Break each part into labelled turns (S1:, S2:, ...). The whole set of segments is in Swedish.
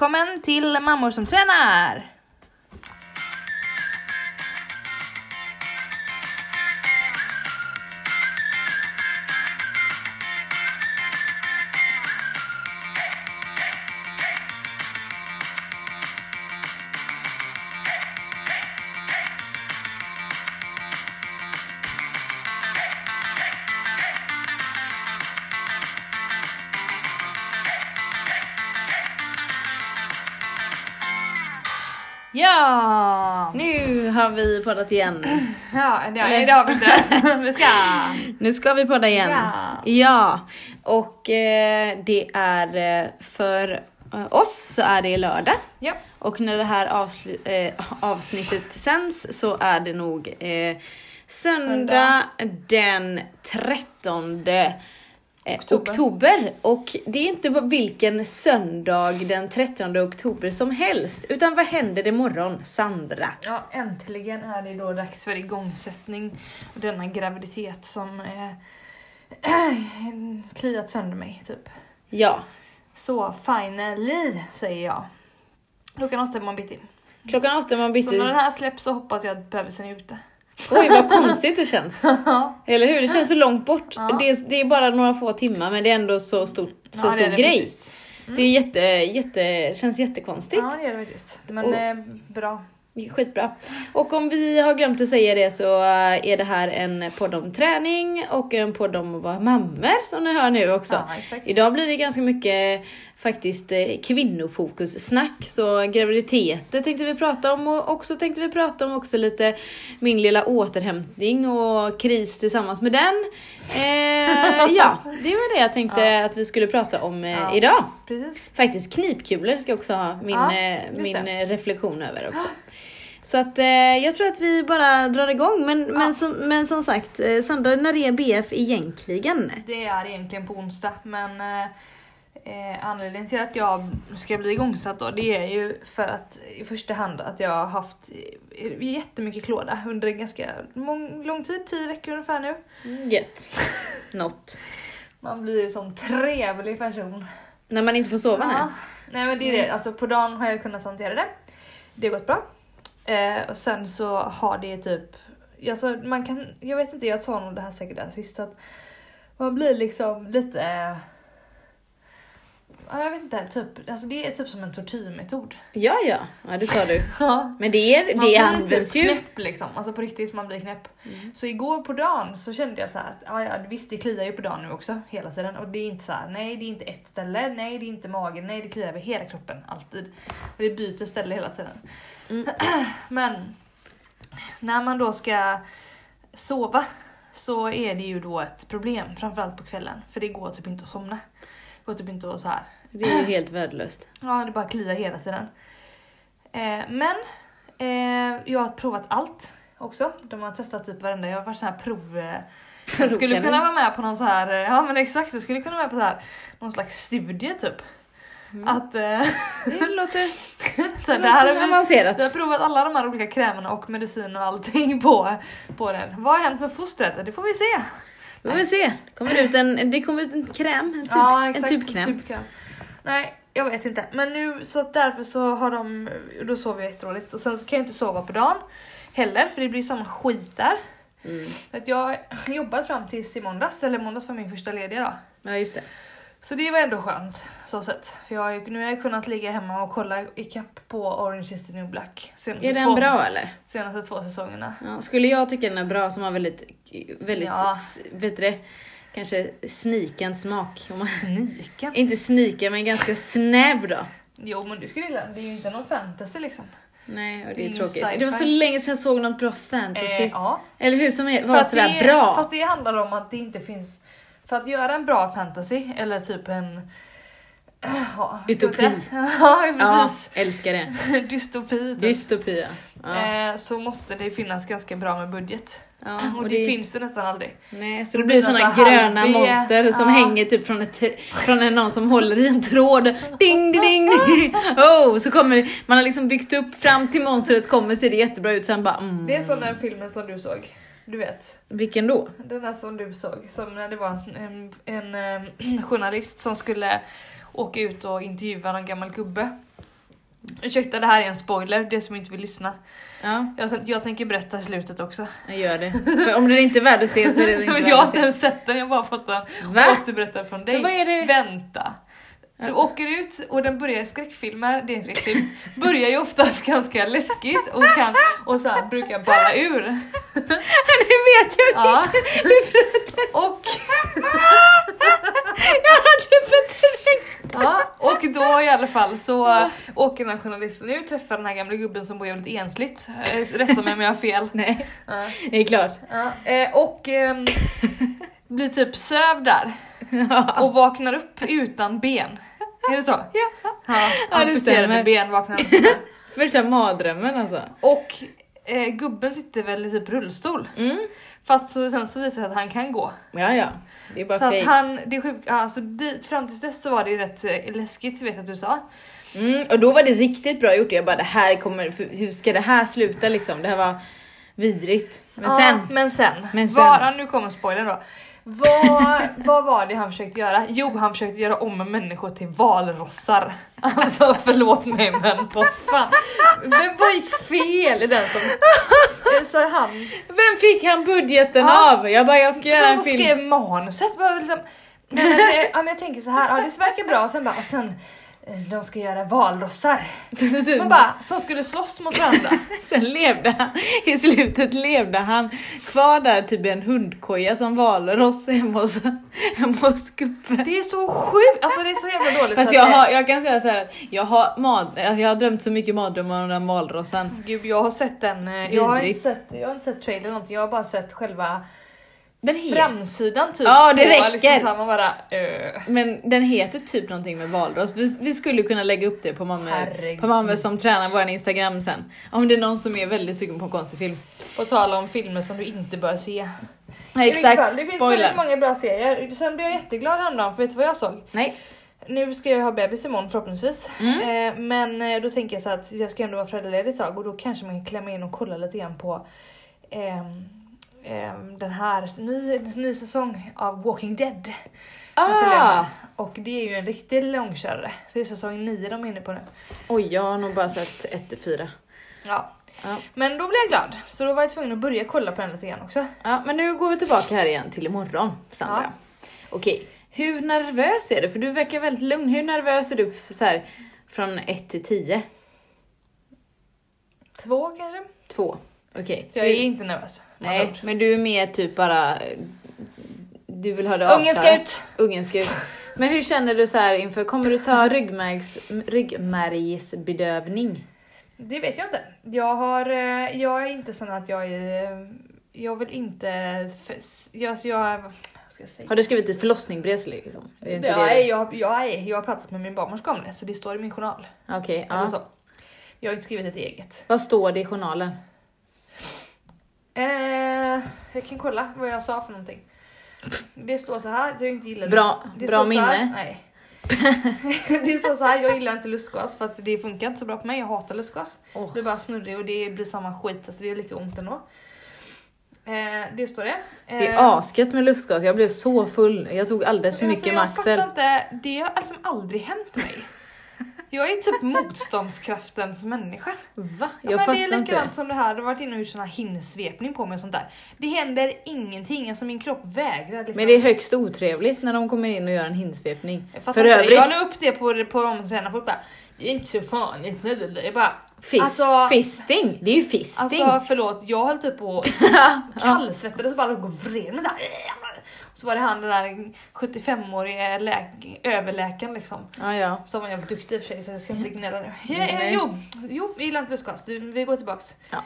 S1: Välkommen till Mammor som tränar!
S2: Vi poddat igen.
S1: Ja, det, det, det har vi inte. vi ska...
S2: Nu ska vi podda igen.
S1: Ja.
S2: Ja. Och eh, det är eh, för eh, oss så är det lördag.
S1: Ja.
S2: Och när det här avslu- eh, avsnittet sänds så är det nog eh, söndag, den 13 eh,
S1: Oktober.
S2: oktober. Och det är inte vilken söndag den 13 oktober som helst. Utan vad händer imorgon, Sandra?
S1: ja, äntligen är det då dags för igångsättning av denna graviditet som eh, kliat sönder mig typ.
S2: Ja,
S1: Så finally säger jag. Klockan åtta imorgon bitti.
S2: klockan åtta
S1: Så
S2: bitti.
S1: när den här släpps så hoppas jag att bebisen är ute.
S2: Oj vad konstigt det känns. Eller hur? Det känns så långt bort.
S1: Ja.
S2: Det, är, det är bara några få timmar men det är ändå så, stort, så
S1: Ja,
S2: stor
S1: det
S2: grej.
S1: faktiskt.
S2: Det är jätte, jätte, känns jättekonstigt.
S1: Ja det gör det faktiskt. Men
S2: Och-
S1: eh, bra.
S2: Skitbra. Och om vi har glömt att säga det så eh, är det här en podd om träning och en podd om att vara mammor som ni hör nu också.
S1: Ja.
S2: Idag blir det ganska mycket faktiskt eh, kvinnofokus snack så graviditeter tänkte vi prata om och också tänkte vi prata om också lite min lilla återhämtning och kris tillsammans med den. Eh, ja, det var det jag tänkte
S1: Ja.
S2: att vi skulle prata om eh,
S1: Ja.
S2: idag.
S1: Precis.
S2: Faktiskt knipkulor ska jag också ha min,
S1: Ja,
S2: eh, min
S1: det.
S2: eh, reflektion över också. Så att eh, jag tror att vi bara drar igång men, men, som, men som sagt eh, Sandra, när är BF egentligen?
S1: Det är egentligen på onsdag men eh, eh, anledningen till att jag ska bli igångsatt då det är ju för att i första hand att jag har haft eh, jättemycket klåda under en ganska mång, lång tid, 10 veckor ungefär nu.
S2: Mm, Gött. Något.
S1: Man blir en sån trevlig person.
S2: När man inte får sova?
S1: Ja. Nej men det är det, alltså på dagen har jag kunnat hantera det. Det har gått bra. Eh, och sen så har det typ, alltså man kan, jag vet inte, jag sa nog det här säkert där sist att man blir liksom lite, eh, jag vet inte, typ, alltså det är typ som en tortyrmetod.
S2: Ja, ja, ja det sa du.
S1: Ja.
S2: Men det, är,
S1: Man
S2: det
S1: blir
S2: används
S1: typ
S2: ju.
S1: knäpp liksom, alltså på riktigt man blir knäpp. Så igår på dagen så kände jag så här att ja, ja, visst det kliar ju på dagen nu också hela tiden och det är inte så här, nej det är inte ett ställe, nej det är inte magen, nej det kliar över hela kroppen alltid. Och det byter ställe hela tiden.
S2: Mm.
S1: Men när man då ska sova så är det ju då ett problem, framförallt på kvällen, för det går typ inte att somna. Det går typ inte att så här
S2: Det är ju helt värdelöst.
S1: Ja, det bara kliar hela tiden. Eh, men eh, jag har provat allt också. De har testat typ varenda, jag har varit sån här prov... Eh, jag skulle kunna vara med på någon så här, eh, ja men exakt, jag skulle kunna vara med på så här, någon slags studie typ. Att eh,
S2: Det låter,
S1: så
S2: det
S1: det här
S2: låter
S1: vi,
S2: avancerat.
S1: vi har provat alla de här olika krämerna och medicin och allting på, på den. Vad har hänt med fostret? Det får vi se.
S2: Vi får se. Det kommer ut en, det kommer ut en kräm, en, typ,
S1: ja,
S2: en
S1: exakt,
S2: tubkräm.
S1: tubkräm. Nej, jag vet inte. Men nu så att därför så har de, då sover jag jättedåligt och sen så kan jag inte sova på dagen heller för det blir samma skit där.
S2: Mm.
S1: Att jag har jobbat fram tills i måndags, eller måndags var min första lediga dag.
S2: Ja just det.
S1: Så det var ändå skönt så sett. För jag har, nu har jag kunnat ligga hemma och kolla ikapp på Orange is the new black. Senaste
S2: Är
S1: två,
S2: den bra eller?
S1: Senaste två säsongerna.
S2: Ja, skulle jag tycka den är bra som har väldigt, väldigt,
S1: Ja.
S2: det, kanske sniken smak.
S1: Sniken?
S2: inte sniken men ganska snäv då.
S1: Jo men du skulle gilla det är ju inte någon fantasy liksom.
S2: Nej, och det är
S1: Ingen
S2: tråkigt.
S1: sci-fi.
S2: Det var så länge sedan jag såg något bra fantasy.
S1: Eh, ja.
S2: Eller hur? Som är, var sådär
S1: det,
S2: bra.
S1: Fast det handlar om att det inte finns... För att göra en bra fantasy, eller typ en... Ja,
S2: Utopi.
S1: Ja,
S2: ja,
S1: precis.
S2: älskar det.
S1: Dystopi. Typ.
S2: Dystopia. Ja.
S1: Eh, så måste det finnas ganska bra med budget.
S2: Ja,
S1: och, det, finns det nästan aldrig.
S2: Nej, så
S1: Då
S2: det blir
S1: blir det
S2: såna
S1: så här
S2: gröna
S1: halv-B.
S2: monster som
S1: Ja.
S2: hänger typ från, ett, från en, någon som håller i en tråd. Ding, ding, ding, ding. Oh, så kommer man har liksom byggt upp fram till monstret kommer ser det jättebra ut sen bara mm.
S1: Det är som den filmen som du såg. Du vet.
S2: Vilken då?
S1: Den där som du såg. Som när det var en, en, en eh, journalist som skulle åka ut och intervjua någon gammal gubbe. Ursäkta det här är en spoiler, det som inte vill lyssna.
S2: Ja,
S1: Jag, jag tänker berätta slutet också.
S2: jag gör det. För om den inte är värd att se så är den inte värd
S1: jag har
S2: att
S1: inte
S2: se.
S1: ens sett den, jag har bara fått den återberättad från dig.
S2: Men vad är det?
S1: Vänta. Du åker ut och den börjar skräckfilmer, det är en skräckfilm, börjar ju oftast ganska läskigt och, kan, och så här brukar balla ur.
S2: Det vet jag
S1: Ja.
S2: inte.
S1: Och,
S2: Jag hade förträngt.
S1: ja, och då i alla fall så åker den här journalisten ut, träffar den här gamla gubben som bor jävligt ensligt. Eh, Rätta mig om jag har fel.
S2: Nej,
S1: Ja.
S2: det är klart.
S1: Ja, eh, och ehm, blir typ sövd där och vaknar upp utan ben. Är det så?
S2: Ja.
S1: Ja, amputerade ben vaknar.
S2: Första mardrömmen alltså.
S1: Och eh, gubben sitter väl i typ rullstol.
S2: Mm.
S1: Fast så, sen så visar det att han kan gå.
S2: Ja, ja. Det är bara
S1: så att
S2: fake.
S1: han, det är sjukt, alltså dit, fram tills dess så var det ju rätt eh, läskigt vet jag att du sa.
S2: Mm, och då var det riktigt bra gjort. Jag bara det här kommer, för hur ska det här sluta liksom? Det här var vidrigt. Men
S1: Ja,
S2: sen,
S1: men sen,
S2: Men sen.
S1: Var, ja, nu kommer spoilern då. Vad, vad var det han försökte göra? Jo, han försökte göra om människor till valrossar. Alltså förlåt mig men vad fan. Men vad gick fel i den som... eh, Så han...
S2: vem fick han budgeten
S1: Ja.
S2: av? Jag bara jag ska göra
S1: Han
S2: en
S1: som
S2: film.
S1: skrev manuset bara liksom... Nej, men, ja, men jag tänker så här, ja, det verkar bra och sen bara, och sen eh, de ska göra valrossar. Man bara, som skulle slåss mot varandra.
S2: Sen levde han, i slutet levde han kvar där typ i en hundkoja som valross hemma hos, hemma hos gubben.
S1: Det är så sjukt, alltså det är så jävla dåligt.
S2: Fast jag, har, jag kan säga så här att jag har, mad, alltså jag har drömt så mycket mardrömmar om den valrossen.
S1: Gud jag har sett den, eh, jag har, inte sett, jag har inte sett trailern någonting, jag har bara sett själva
S2: Den heter,
S1: framsidan typ.
S2: Ja, det räcker.
S1: Liksom, så här, man bara, uh.
S2: men den heter typ någonting med valross. Vi, vi skulle kunna lägga upp det på
S1: Herregud.
S2: på mammor som tränar vår Instagram sen. Om det är någon som är väldigt sugen på en konstig film.
S1: På tal om filmer som du inte bör se.
S2: Ja,
S1: Det
S2: exakt,
S1: finns väldigt
S2: spoiler.
S1: många bra serier. Sen blev jag jätteglad häromdagen för vet du vad jag såg?
S2: Nej.
S1: Nu ska jag ha bebis imorgon förhoppningsvis.
S2: Mm.
S1: Eh, men eh, då tänker jag så att jag ska ändå vara föräldraledig ett tag och då kanske man kan klämma in och kolla lite grann på ehm, den här ny, ny säsong av Walking Dead.
S2: Ah!
S1: Och det är ju en riktig långkörare. Det är säsong 9 de är inne på nu.
S2: Oj, jag har nog bara sett 1-4.
S1: Ja.
S2: Ja.
S1: Men då blev jag glad, så då var jag tvungen att börja kolla på den lite grann också.
S2: ja, men nu går vi tillbaka här igen till imorgon, Sandra.
S1: Ja.
S2: Okej, hur nervös är du? För du verkar väldigt lugn. Hur nervös är du för så här, från 1 till 10?
S1: Två kanske?
S2: 2. Okej.
S1: Så jag är inte nervös.
S2: Nej, men du är mer typ bara... Du vill ha det
S1: Ungen ska
S2: avklarat.
S1: ut!
S2: Ungen ska ut. Men hur känner du så här inför, kommer du ta ryggmärgs, ryggmärgsbedövning?
S1: Det vet jag inte. Jag har, eh, jag är inte sån att jag är, jag vill inte, jag, jag?
S2: Har du skrivit ett förlossningsbrev liksom? Är inte
S1: Ja,
S2: det?
S1: jag, jag, jag har pratat med min barnmorska om det så det står i min journal.
S2: Okej,
S1: Eller
S2: ja.
S1: så. Jag har inte skrivit ett eget.
S2: Vad står det i journalen?
S1: Eh, jag kan kolla vad jag sa för någonting. Det står så här, jag inte gillar
S2: Bra-
S1: det
S2: bra
S1: så här-
S2: minne.
S1: Nej. det står så här, jag gillar inte lustgas för att det funkar inte så bra på mig, jag hatar lustgas.
S2: Åh.
S1: Det är bara snurrig och det blir samma skit, alltså det gör lika ont ändå. Eh, det står det.
S2: Det är
S1: Eh,
S2: asgött med lustgas, jag blev så full. Jag tog alldeles för
S1: alltså,
S2: mycket
S1: jag
S2: Maxel.
S1: fattar inte, det har liksom aldrig hänt mig. Jag är typ motståndskraftens människa.
S2: Va?
S1: Ja,
S2: Jag
S1: men
S2: fattar
S1: det är
S2: inte.
S1: likadant som det här, du har varit inne och gjort sån här hinnsvepning på mig och sånt där. Det händer ingenting, alltså min kropp vägrar liksom.
S2: Men det är högst otrevligt när de kommer in och gör en hinnsvepning.
S1: Jag
S2: För
S1: inte.
S2: övrigt,
S1: Jag la upp det på, på tränar folk bara, det är inte så farligt. Jag bara,
S2: fist,
S1: alltså-
S2: fisting, det är ju fisting.
S1: alltså förlåt, jag höll typ på kallsvettades och bara låg och vred mig där. Så var det han den där 75-årige läk- överläkaren liksom.
S2: ja, ja.
S1: Som var jävligt duktig i och för sig så jag ska inte gnälla nu. Ja, eh, jo, jo, jag gillar inte lustgas. Du, Vi går tillbaks.
S2: Ja.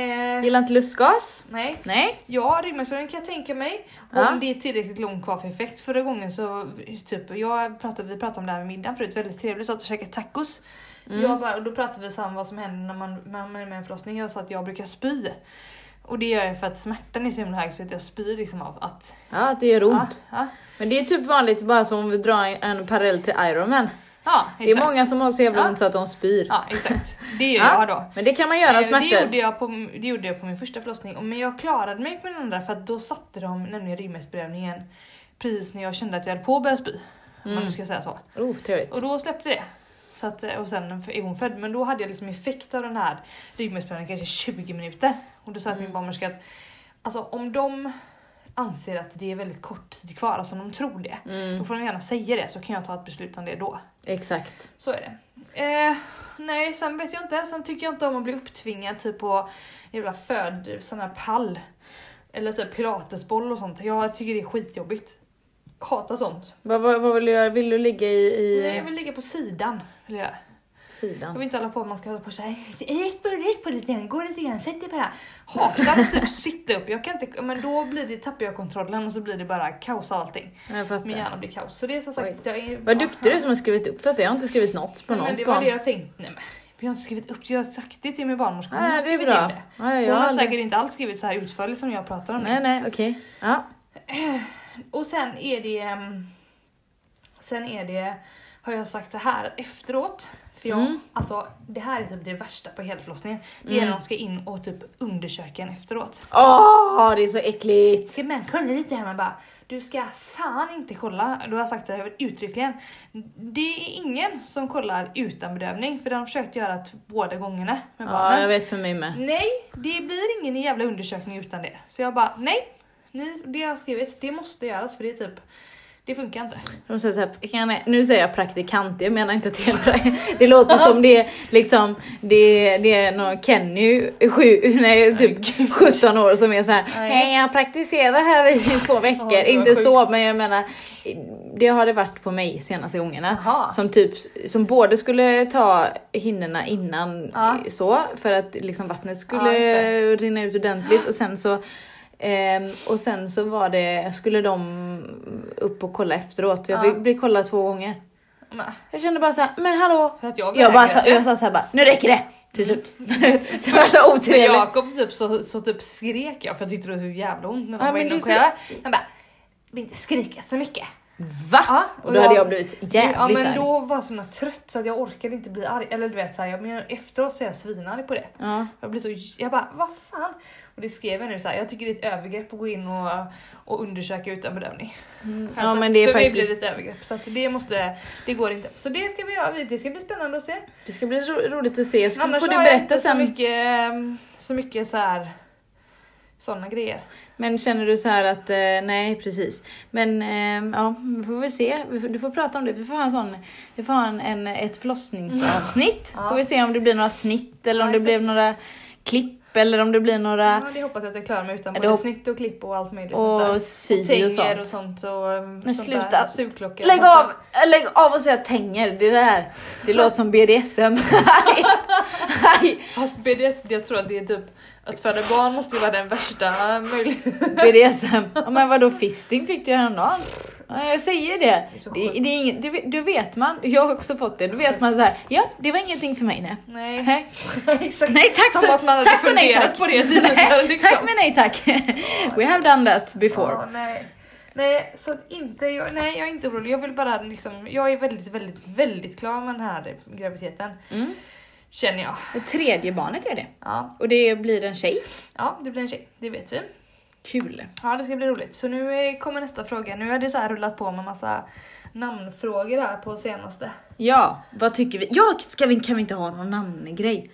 S1: Eh,
S2: Gillar inte lustgas?
S1: nej.
S2: Nej.
S1: Ja, ryggmärgsbedövning kan jag tänka mig.
S2: Ja.
S1: Om det är tillräckligt långt kvar för effekt. Förra gången så, typ, jag pratade, vi pratade om det här med middagen förut, väldigt trevligt, så att käka tacos.
S2: Mm.
S1: Jag bara, och då pratade vi om vad som händer när man, när man är med i en förlossning. Jag sa att jag brukar spy. Och det gör jag för att smärtan är så himla hög så att jag spyr liksom av att...
S2: Ja, att det gör ont.
S1: Ja, ja,
S2: Men det är typ vanligt bara som om vi drar en parallell till Ironman.
S1: ja
S2: Det är många som har så jävla ont så att de spyr.
S1: Ja exakt, det gör
S2: Ja,
S1: jag då.
S2: Men det kan man göra
S1: Eh,
S2: smärtor.
S1: Det gjorde, jag på, det gjorde jag på min första förlossning, men jag klarade mig på den andra för att då satte de nämligen ryggmärgsbedövningen precis när jag kände att jag höll på att börja spy. Om man
S2: Mm.
S1: nu ska säga så.
S2: Oh, trevligt.
S1: Och då släppte det. Så att, eh, och sen är hon född. Men då hade jag liksom effekt av den här ryggmärgsbedövningen kanske 20 minuter. Och då sa mm. min barnmorska att alltså om de anser att det är väldigt kort tid kvar, alltså om de tror det, mm. då får de gärna säga det så kan jag ta ett beslut om det då.
S2: Exakt.
S1: Så är det. Eh, nej, sen vet jag inte. Sen tycker jag inte om att bli upptvingad typ på jävla föd, sån här pall. Eller typ pilatesboll och sånt. Jag tycker det är skitjobbigt. Hatar sånt.
S2: Vad, vad, vad vill du göra? Vill du ligga i... i...
S1: Nej, jag vill ligga på sidan. Vill jag.
S2: Sidan.
S1: Jag vill inte hålla på man ska hålla på såhär, rätt på, rätt på lite grann, gå lite grann, sätt dig på det här. Hatar typ sitta upp, jag kan inte, men då blir det, tappar jag kontrollen och så blir det bara kaos av allting. Min hjärna blir kaos. Så det är som sagt, jag är,
S2: Vad duktig du som har skrivit upp det, jag har inte skrivit något på någon
S1: men det var det jag tänkte, nej men. Jag har inte skrivit upp jag har sagt det till min barnmorska.
S2: Hon Nej, det är bra. Det.
S1: Nej, Hon har aldrig... säkert inte alls skrivit så här utförligt som jag pratar om.
S2: Nej, nej, okej. Okay. Ja.
S1: Och sen är det... Ehm, sen är det, har jag sagt så här efteråt, för jag, mm. alltså det här är typ det värsta på hela förlossningen. Det är mm. när de ska in och typ undersöka en efteråt.
S2: Åh, oh, det är så äckligt!
S1: Ska man kolla lite här, man bara du ska fan inte kolla. Du har sagt det uttryckligen. Det är ingen som kollar utan bedövning för de har försökt göra båda gångerna med barnen.
S2: Ja, jag vet för mig med.
S1: Nej, det blir ingen jävla undersökning utan det. Så jag bara, nej. Ni, det jag har skrivit, det måste göras för det är typ det funkar inte.
S2: De säger så här, kan jag, nu säger jag praktikant, jag menar inte att det är Det låter som det är liksom, det, det är någon Kenny, sju, nej, typ 17 år som är så här, hej jag praktiserar här i två veckor. Oh, inte så men jag menar, det har det varit på mig senaste gångerna. Aha. Som typ, som både skulle ta hinnorna innan ja. så, för att liksom vattnet skulle ja, rinna ut ordentligt och sen så Ehm, och sen så var det, skulle de upp och kolla efteråt. Jag fick ja. bli kollad två gånger. Men. Jag kände bara såhär, men hallå.
S1: jag,
S2: jag, bara, så, jag sa såhär bara, nu räcker det! Till slut. så var så otrevligt.
S1: Jakob typ så, så typ skrek jag för jag tyckte det var så jävla ont när de ja, var och så... Han bara, vill inte skrika så mycket.
S2: Va? Ja, och, och då jag, hade jag blivit jävligt
S1: Ja men arg. då var jag så trött så att jag orkade inte bli arg. Eller du vet såhär, men efteråt så är jag svinarg på det. Ja. Jag blir så, jag bara vad fan. Och det skrev jag nu så här, jag tycker det är ett övergrepp att gå in och, och undersöka utan bedömning.
S2: Mm. Ja, men det är
S1: för
S2: faktiskt...
S1: mig blir det ett övergrepp så det måste, det går inte. Så det ska vi göra, det ska bli spännande att se.
S2: Det ska bli ro roligt att se, jag ska Annars få du berätta sen.
S1: så mycket, så mycket så här sådana grejer.
S2: Men känner du så här att, eh, nej precis. Men eh, ja, vi får väl se. Du får prata om det. Vi får ha en sån, vi får ha en, en ett förlossningsavsnitt. Ja. Får vi se om det blir några snitt eller om ja, det blir några klipp eller om det blir några...
S1: Ja, det hoppas jag att jag klarar mig utan både snitt och klipp och allt möjligt
S2: och sånt sy och, sånt.
S1: och sånt och
S2: Men sånt sluta! Sugklockor lägg av, lägg av och säga tänger, det där, det låter som BDSM.
S1: Fast BDSM, jag tror att det är typ att föda barn måste ju vara den värsta möjligheten.
S2: BDSM, ja, men vadå fisting fick du häromdagen? Ja, jag säger det. Det, det, det är inget, det, det, vet man. Jag har också fått det. Då vet man så här. ja det var ingenting för mig nej.
S1: Nej.
S2: Exakt. Nej tack
S1: Som så, att man hade tack funderat på det tidigare.
S2: Liksom. Tack men nej tack. We have done that before.
S1: Ja, nej. Nej, så inte, jag, nej, jag är inte orolig. Jag vill bara liksom, jag är väldigt, väldigt, väldigt klar med den här graviditeten. Mm. Känner jag.
S2: Och tredje barnet är det.
S1: Ja.
S2: Och det blir en tjej.
S1: Ja, det blir en tjej. Det vet vi.
S2: Kul.
S1: Ja, det ska bli roligt. Så nu kommer nästa fråga. Nu har det så rullat på med massa namnfrågor här på senaste.
S2: Ja, vad tycker vi? Ja, ska vi, kan vi inte ha någon namngrej?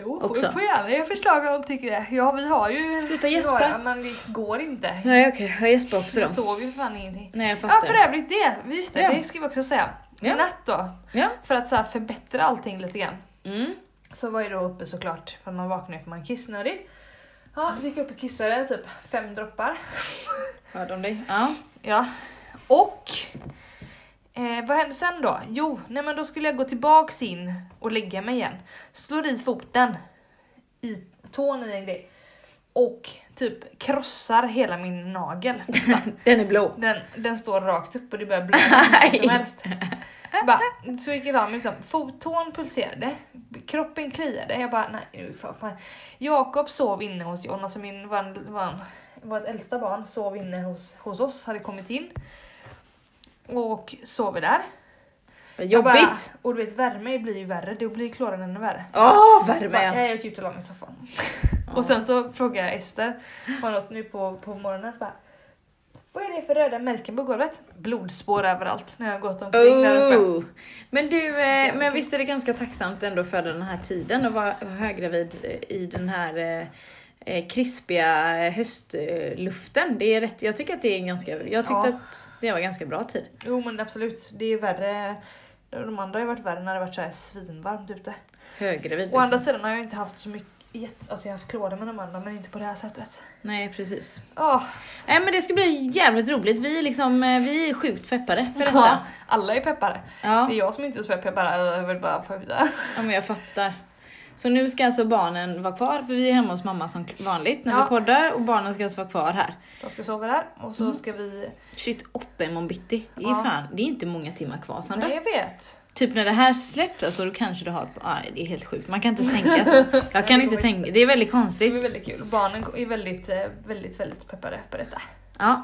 S1: Jo, också. får, gärna ge förslag om du tycker det. Ja, vi har ju
S2: Sluta gäspa.
S1: men det går inte.
S2: Nej okej, okay. jag gäspar också då.
S1: Jag sover ju för fan ingenting.
S2: Nej jag fattar.
S1: Ja för övrigt det, just det, ja. det ska vi också säga. Ja. Natt då,
S2: ja.
S1: för att så här, förbättra allting lite grann.
S2: Mm.
S1: Så var ju då uppe såklart, för man vaknar ju för man är kissnödig. Ja, gick upp och kissade typ fem droppar.
S2: Hörde de dig? Ja.
S1: Ja. Och eh, vad hände sen då? Jo, nej men då skulle jag gå tillbaks in och lägga mig igen. Slår i foten i tån i en grej. Och typ krossar hela min nagel.
S2: den är blå.
S1: Den, den står rakt upp och det börjar blöda som helst. Bara, så gick jag fram liksom, fottån pulserade, kroppen kliade. Jag bara, nej nu fan. Jakob sov inne hos John, alltså min, vår, vår, vårt äldsta barn sov inne hos, hos oss, hade kommit in. Och sover där.
S2: Jobbigt! Bara,
S1: och du vet värme blir ju värre, då blir kloren ännu värre.
S2: Åh oh, värme!
S1: Jag, jag gick ut och la mig i soffan. Oh. och sen så frågade jag Ester, var något nu på, på morgonen, bara Vad är det för röda märken på golvet? Blodspår överallt när jag har gått omkring där uppe.
S2: Oh. Men du, eh, men visst är det ganska tacksamt ändå för den här tiden att vara höggravid i den här eh, eh, krispiga höstluften. Det är rätt, jag tycker att det är en ganska, jag tyckte
S1: Ja.
S2: att det var ganska bra tid.
S1: Jo men absolut, det är värre. De andra har ju varit värre när det varit så här svinvarmt ute.
S2: Höggravid.
S1: Å andra
S2: liksom.
S1: sidan har jag inte haft så mycket, jätte- alltså jag har haft klåda med de andra men inte på det här sättet.
S2: Nej precis.
S1: Åh,
S2: Nej men det ska bli jävligt roligt. Vi är liksom, eh, vi är sjukt peppade för detta.
S1: ja, alla är peppade.
S2: Ja.
S1: Det är jag som inte är så peppad, jag vill bara få ut det.
S2: Ja men jag fattar. Så nu ska alltså barnen vara kvar för vi är hemma hos mamma som vanligt när
S1: Ja.
S2: vi poddar och barnen ska alltså vara kvar här.
S1: De ska sova där och så ska vi...
S2: Shit, åtta imorgon bitti. Det är
S1: Ja.
S2: fan, det är inte många timmar kvar Sandra.
S1: Nej jag vet.
S2: Typ när det här släpps alltså, då kanske du har, nej det är helt sjukt. Man kan inte tänka så. Jag kan inte tänka, det är väldigt
S1: Det är
S2: konstigt.
S1: väldigt kul. Barnen är väldigt, eh, väldigt, väldigt peppade på detta.
S2: Ja.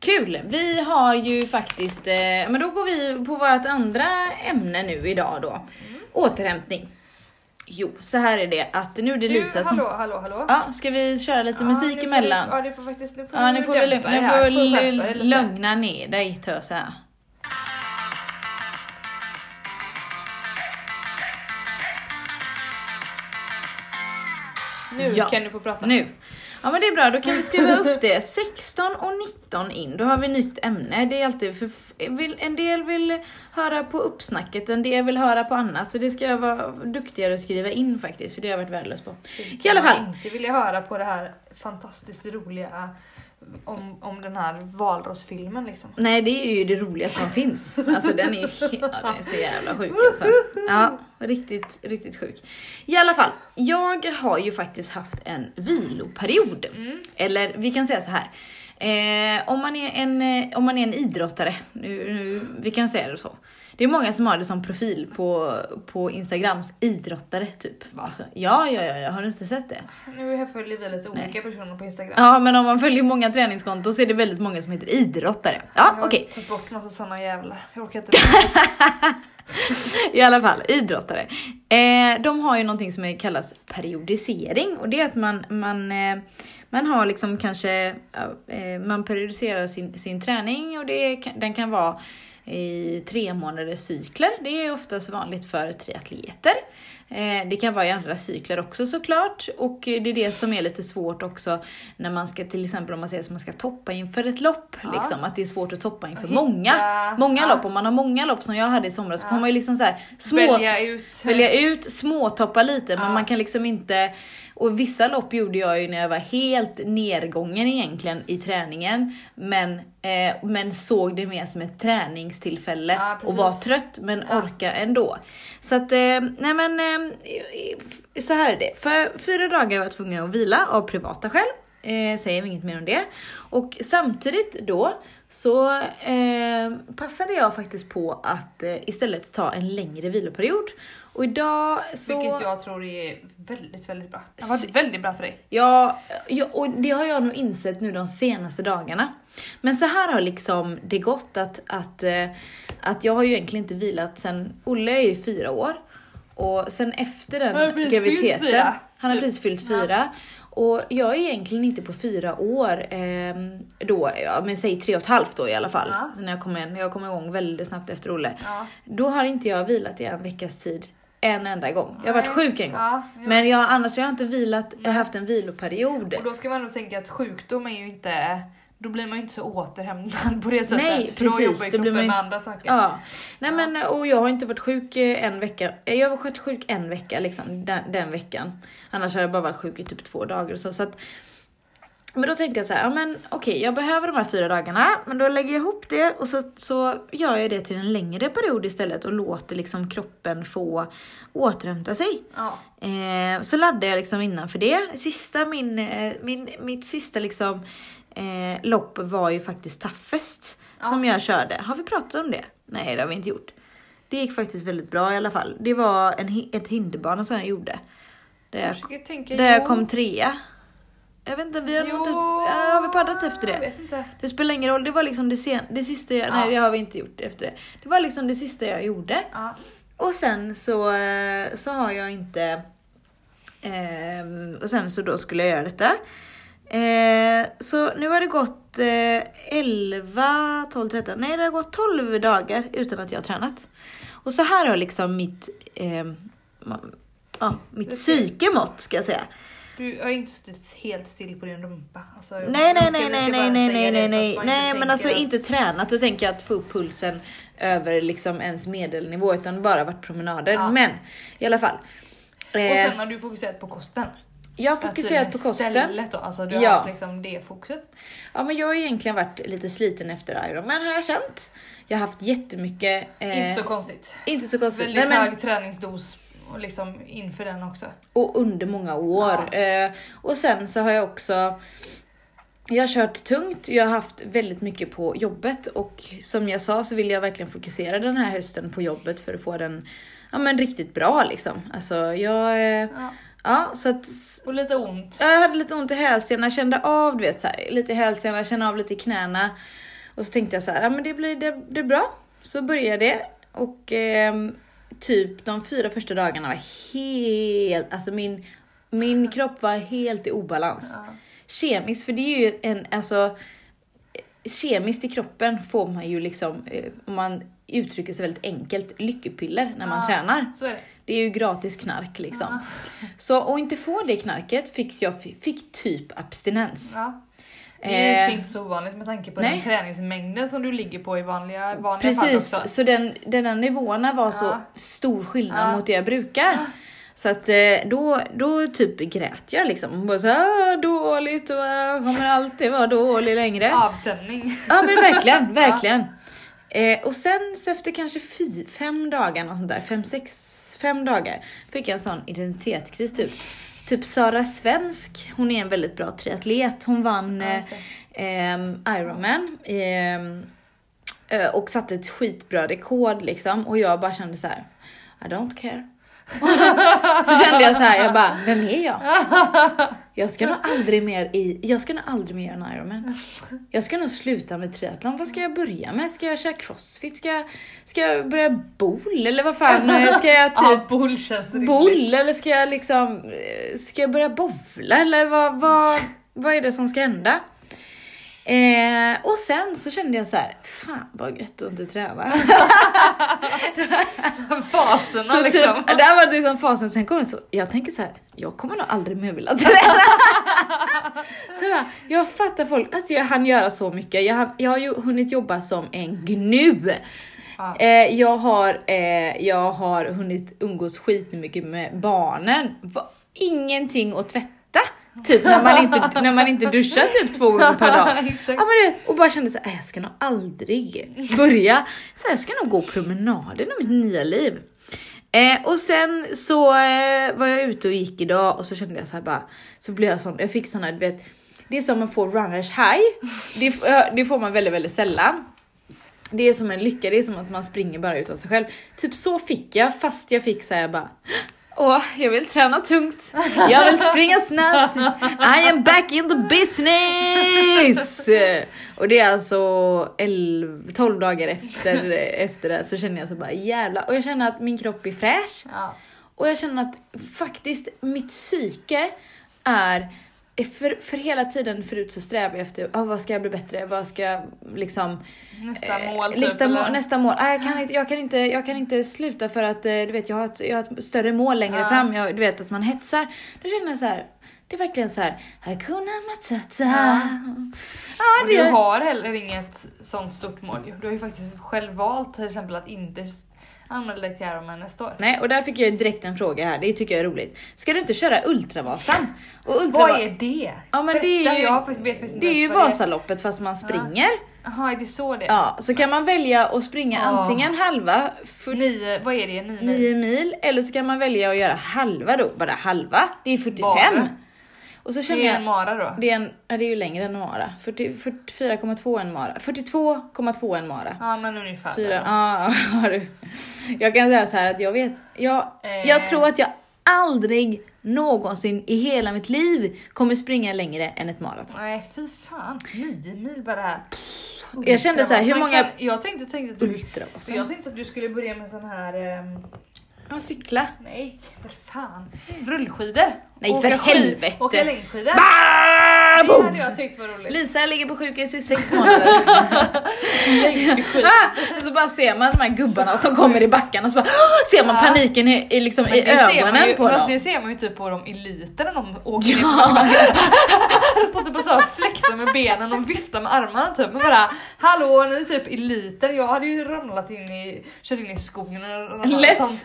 S2: Kul! Vi har ju faktiskt, eh, men då går vi på vårt andra ämne nu idag då. Återhämtning. Jo, så här är det att nu är det
S1: Du,
S2: Lisa som...
S1: hallå, hallå, hallå.
S2: Ja, ska vi köra lite
S1: Ja,
S2: musik
S1: nu
S2: emellan?
S1: Du, ja, det får faktiskt, nu får
S2: Ja,
S1: du
S2: ni får ni
S1: det här.
S2: får
S1: lite.
S2: lugna ner dig tösa.
S1: Nu
S2: Ja.
S1: kan du få prata.
S2: Nu. Ja men det är bra, då kan vi skriva upp det. 16 och 19 in, då har vi nytt ämne. Det är alltid för vill, en del vill höra på uppsnacket, en del vill höra på annat. Så det ska jag vara duktigare att skriva in faktiskt, för det har jag varit värdelös på. I alla fall.
S1: inte vilja höra på det här fantastiskt roliga om, om den här valrossfilmen liksom.
S2: Nej det är ju det roligaste som finns. Alltså den är, ja, den är så jävla sjuk alltså. Ja, riktigt, riktigt sjuk. I alla fall, jag har ju faktiskt haft en viloperiod.
S1: Mm.
S2: Eller vi kan säga så här. Eh, om, man är en, eh, om man är en idrottare, nu, nu, vi kan säga det så. Det är många som har det som profil på, på Instagrams idrottare typ. Alltså, ja, ja, ja, jag har du inte sett det?
S1: Nu följer vi lite
S2: Nej.
S1: olika personer på Instagram.
S2: Ja, men om man följer många träningskonton så är det väldigt många som heter idrottare. Ja,
S1: Jag har
S2: okej.
S1: tagit bort massa såna jävlar. Jag orkar inte.
S2: I alla fall, idrottare. Eh, de har ju någonting som kallas periodisering och det är att man, man, eh, man har liksom kanske, ja, eh, man periodiserar sin, sin träning och det den kan vara i tre månaders cykler. Det är oftast vanligt för triatleter. Eh, det kan vara i andra cykler också såklart och det är det som är lite svårt också när man ska till exempel om man säger att man ska toppa inför ett lopp.
S1: Ja.
S2: Liksom, att det är svårt att toppa inför många, många
S1: ja.
S2: lopp. Om man har många lopp som jag hade i somras så
S1: Ja.
S2: får man ju liksom så här små,
S1: Välja ut.
S2: välja ut, småtoppa lite men man kan liksom inte och vissa lopp gjorde jag ju när jag var helt nedgången egentligen i träningen men, eh, men såg det mer som ett träningstillfälle
S1: Ja,
S2: och var trött men
S1: Ja.
S2: orka ändå. Så att, eh, nej men eh, så här är det. För fyra dagar var jag tvungen att vila av privata skäl. Eh, säger inget mer om det. Och samtidigt då så eh, passade jag faktiskt på att eh, istället ta en längre viloperiod. Och idag så...
S1: Vilket jag tror är väldigt, väldigt bra. Det har varit väldigt bra för dig.
S2: Ja, och det har jag nog insett nu de senaste dagarna. Men så här har liksom det gått att, att, eh, att jag har ju egentligen inte vilat sen, Olle är ju fyra år. Och sen efter den
S1: Han har precis fyllt
S2: graviditeten,
S1: fyra.
S2: han har
S1: Typ.
S2: precis fyllt
S1: Ja.
S2: fyra. Och jag är egentligen inte på fyra år ehm, då, ja, men säg tre och ett halvt då i alla fall.
S1: Ja.
S2: Så när jag kom, in, jag kom igång väldigt snabbt efter Olle.
S1: Ja.
S2: Då har inte jag vilat i en veckas tid en enda gång. Jag har varit sjuk en gång.
S1: Ja, jag
S2: Men jag, annars har jag inte vilat,
S1: Nej.
S2: haft en viloperiod.
S1: Och då ska man nog tänka att sjukdom är ju inte, då blir man ju inte så återhämtad på det sättet.
S2: Nej,
S1: för då
S2: precis,
S1: jobbar ju
S2: då blir
S1: kroppen
S2: man ju-
S1: med andra saker.
S2: Ja, nej
S1: Ja.
S2: men och jag har inte varit sjuk eh, en vecka. Eh, Jag har varit sjuk en vecka liksom den, den veckan. Annars har jag bara varit sjuk i typ två dagar och så. så att, men då tänkte jag så här, ja men okej, jag behöver de här fyra dagarna, men då lägger jag ihop det och så, så gör jag det till en längre period istället och låter liksom kroppen få återhämta sig.
S1: Ja.
S2: Eh, så laddade jag liksom innan för det. Sista min, eh, min, mitt sista liksom eh, lopp var ju faktiskt Toughest
S1: Ja.
S2: som jag körde. Har vi pratat om det? Nej det har vi inte gjort. Det gick faktiskt väldigt bra i alla fall. Det var en, ett hinderbana som jag gjorde. Där
S1: Jag
S2: jag, där jag kom trea. Jag vet inte, vi har
S1: Jo,
S2: inte, ja, har vi paddat efter
S1: Jag
S2: det?
S1: vet inte.
S2: Det spelar ingen roll, det var liksom det, sen, det sista jag,
S1: Ja.
S2: nej det har vi inte gjort efter det. Det var liksom det sista jag gjorde.
S1: Ja.
S2: Och sen så, eh, så har jag inte... ehm, och sen så då skulle jag göra detta. Eh, så nu har det gått eh, 11, 12, 13, nej det har gått 12 dagar utan att jag har tränat. Och så här har liksom mitt, eh, ma- ja, mitt psyke mått ska jag säga.
S1: Du har inte suttit helt still på din rumpa. Alltså,
S2: Nej nej nej nej nej nej nej nej nej
S1: inte
S2: nej men alltså
S1: att-
S2: inte tränat, då tänker jag att få upp pulsen över liksom ens medelnivå utan bara varit promenader.
S1: Ja.
S2: Men i alla fall.
S1: Och
S2: Eh,
S1: sen har du fokuserat på kosten.
S2: jag har fokuserat på kosten.
S1: Istället då, alltså du har
S2: Ja.
S1: haft liksom det fokuset.
S2: Ja men jag har egentligen varit lite sliten efter Ironman har jag känt. Jag har haft jättemycket... eh,
S1: Inte så konstigt.
S2: inte så konstigt.
S1: Väldigt
S2: Nej, men,
S1: hög träningsdos och liksom inför den också.
S2: och under många år. Eh, och sen så har jag också jag har kört tungt, jag har haft väldigt mycket på jobbet och som jag sa så vill jag verkligen fokusera den här hösten på jobbet för att få den ja, men riktigt bra liksom. Alltså jag, eh,
S1: Ja.
S2: ja så att
S1: Och lite ont.
S2: jag hade lite ont i hälsenan, kände av du vet så här, lite i hälsenan, kände av lite i knäna. Och så tänkte jag så här, ja men det blir det, det är bra. Så började det och ehm, typ de fyra första dagarna var helt, alltså min, min kropp var helt i obalans.
S1: Ja.
S2: Kemiskt, för det är ju en, alltså kemiskt i kroppen får man ju liksom, eh, om man uttrycker sig väldigt enkelt, lyckopiller när man
S1: Ja.
S2: tränar.
S1: Är det.
S2: Det är ju gratis knark liksom.
S1: Ja.
S2: Så att inte få det knarket fick jag fick typ abstinens.
S1: Ja. Det är
S2: Eh,
S1: ju inte så ovanligt med tanke på
S2: nej.
S1: den träningsmängden som du ligger på i vanliga, vanliga
S2: Precis,
S1: fall också.
S2: så den, den där nivåerna var så
S1: Ja.
S2: stor skillnad
S1: Ja.
S2: mot det jag brukar. Så att eh, då, då typ grät jag liksom. Bara så här, "Ah, dåligt och jag kommer alltid vara dålig längre.
S1: Avtändning.
S2: Ja men verkligen, verkligen. Eh, och sen så efter kanske fy, fem dagar, något sånt där, fem, sex, fem dagar fick jag en sån identitetskris typ. Typ Sara Svensk, hon är en väldigt bra triatlet. Hon vann
S1: Ja,
S2: eh, Ironman eh, och satte ett skitbra rekord liksom. Och jag bara kände så här: I don't care. Så kände jag så här, jag bara, vem är jag? Jag ska nog aldrig mer i, jag ska nog aldrig mer göra en Ironman. Jag ska nog sluta med triathlon. Vad ska jag börja med? Ska jag köra crossfit? Ska jag, ska jag börja bowl? Eller vad fan? Ska jag
S1: Ja,
S2: typ
S1: bull känns rimligt.
S2: Eller ska jag liksom, eh, ska jag börja bowla? Eller vad, vad, vad är det som ska hända? Eh, och sen så kände jag så här, fan vad gött att inte träna.
S1: Faserna
S2: Så
S1: liksom.
S2: typ, det här var liksom fasen, sen kom det så, jag tänker så här, jag kommer nog aldrig mer vilja träna. så jag, jag fattar folk, alltså jag hann göra så mycket, jag, hann, jag har ju hunnit jobba som en gnu.
S1: Ja.
S2: Eh, jag, har, eh, jag har hunnit umgås skitmycket med barnen, Va, ingenting att tvätta. Typ när man inte, när man inte duschar typ två gånger per dag. Ja, men det, och bara kände såhär, jag ska nog aldrig börja. Så jag ska nog gå promenader i mitt nya liv. Eh, och sen så eh, var jag ute och gick idag och så kände jag så här bara, så blev jag sån, jag fick sån här, du vet, det är som att få runners high. Det, det får man väldigt, väldigt sällan. Det är som en lycka, det är som att man springer bara utan sig själv. Typ så fick jag, fast jag fick säga bara Åh, jag vill träna tungt. Jag vill springa snabbt. I am back in the business! Och det är alltså 11, 12 dagar efter, efter det så känner jag så bara jävla och jag känner att min kropp är fräsch.
S1: Ja.
S2: Och jag känner att faktiskt mitt psyke är för, för hela tiden förut så strävar jag efter ah, vad ska jag bli bättre, vad ska jag liksom
S1: Nästa
S2: eh,
S1: mål typ,
S2: lista må,
S1: eller?
S2: nästa mål. Ah, jag, kan inte, jag, kan inte, jag kan inte sluta för att eh, du vet jag har ett, jag har ett större mål längre
S1: Ja.
S2: fram, jag, du vet att man hetsar. Då känner jag så här. Det är verkligen så här. Hakuna Matata.
S1: Ja.
S2: Ja,
S1: Och
S2: det
S1: du
S2: är,
S1: har heller inget sånt stort mål. Du har ju faktiskt själv valt till exempel att inte anmäla dig till Ironman nästa år.
S2: Nej, och där fick jag direkt en fråga här. Det tycker jag är roligt. Ska du inte köra Ultravasan? Och Ultrava-
S1: Vad är det?
S2: Ja men det är ju,
S1: jag vet faktiskt inte
S2: det är ju. Vasaloppet fast man springer.
S1: Jaha, är det så det är?
S2: Ja, så kan man välja att springa
S1: Ja.
S2: antingen halva, för
S1: Nio, vad är det? Nio mil?
S2: 9 mil, eller så kan man välja att göra halva då, bara halva. Det är 45.
S1: Bara?
S2: Och så känner
S1: Det är en
S2: jag,
S1: mara då?
S2: det är, en, ja, det är ju längre än en mara. 40 44,2 en mara. 42,2 en mara.
S1: Ja men ungefär.
S2: Fyra,
S1: där.
S2: ja, har du. Jag kan säga så här att jag vet, jag, jag
S1: Eh.
S2: tror att jag aldrig någonsin i hela mitt liv kommer springa längre än ett maraton.
S1: Nej fy fan, nio mil bara här.
S2: Jag kände så här, hur många-
S1: Kan, jag tänkte, tänkte att du,
S2: Ultravasan.
S1: jag tänkte att du skulle börja med sån här, ehm,
S2: Ja, cykla.
S1: nej för fan, rullskidor.
S2: Nej,
S1: Åka
S2: för helvete.
S1: Åka längdskidor. det hade jag tyckt var roligt.
S2: Lisa ligger på sjukhus i sex månader. ah! Så bara ser man de här gubbarna som kommer i backen och så bara ser man paniken i, i, liksom, i ögonen
S1: ju,
S2: på
S1: fast
S2: dem.
S1: det ser man ju typ på de eliterna de åker
S2: Ja.
S1: De står typ och så fläktar med benen och viftar med armarna typ. Men bara hallå ni är typ eliter. Jag hade ju ramlat in i, kört in i skogen och
S2: Lätt.
S1: som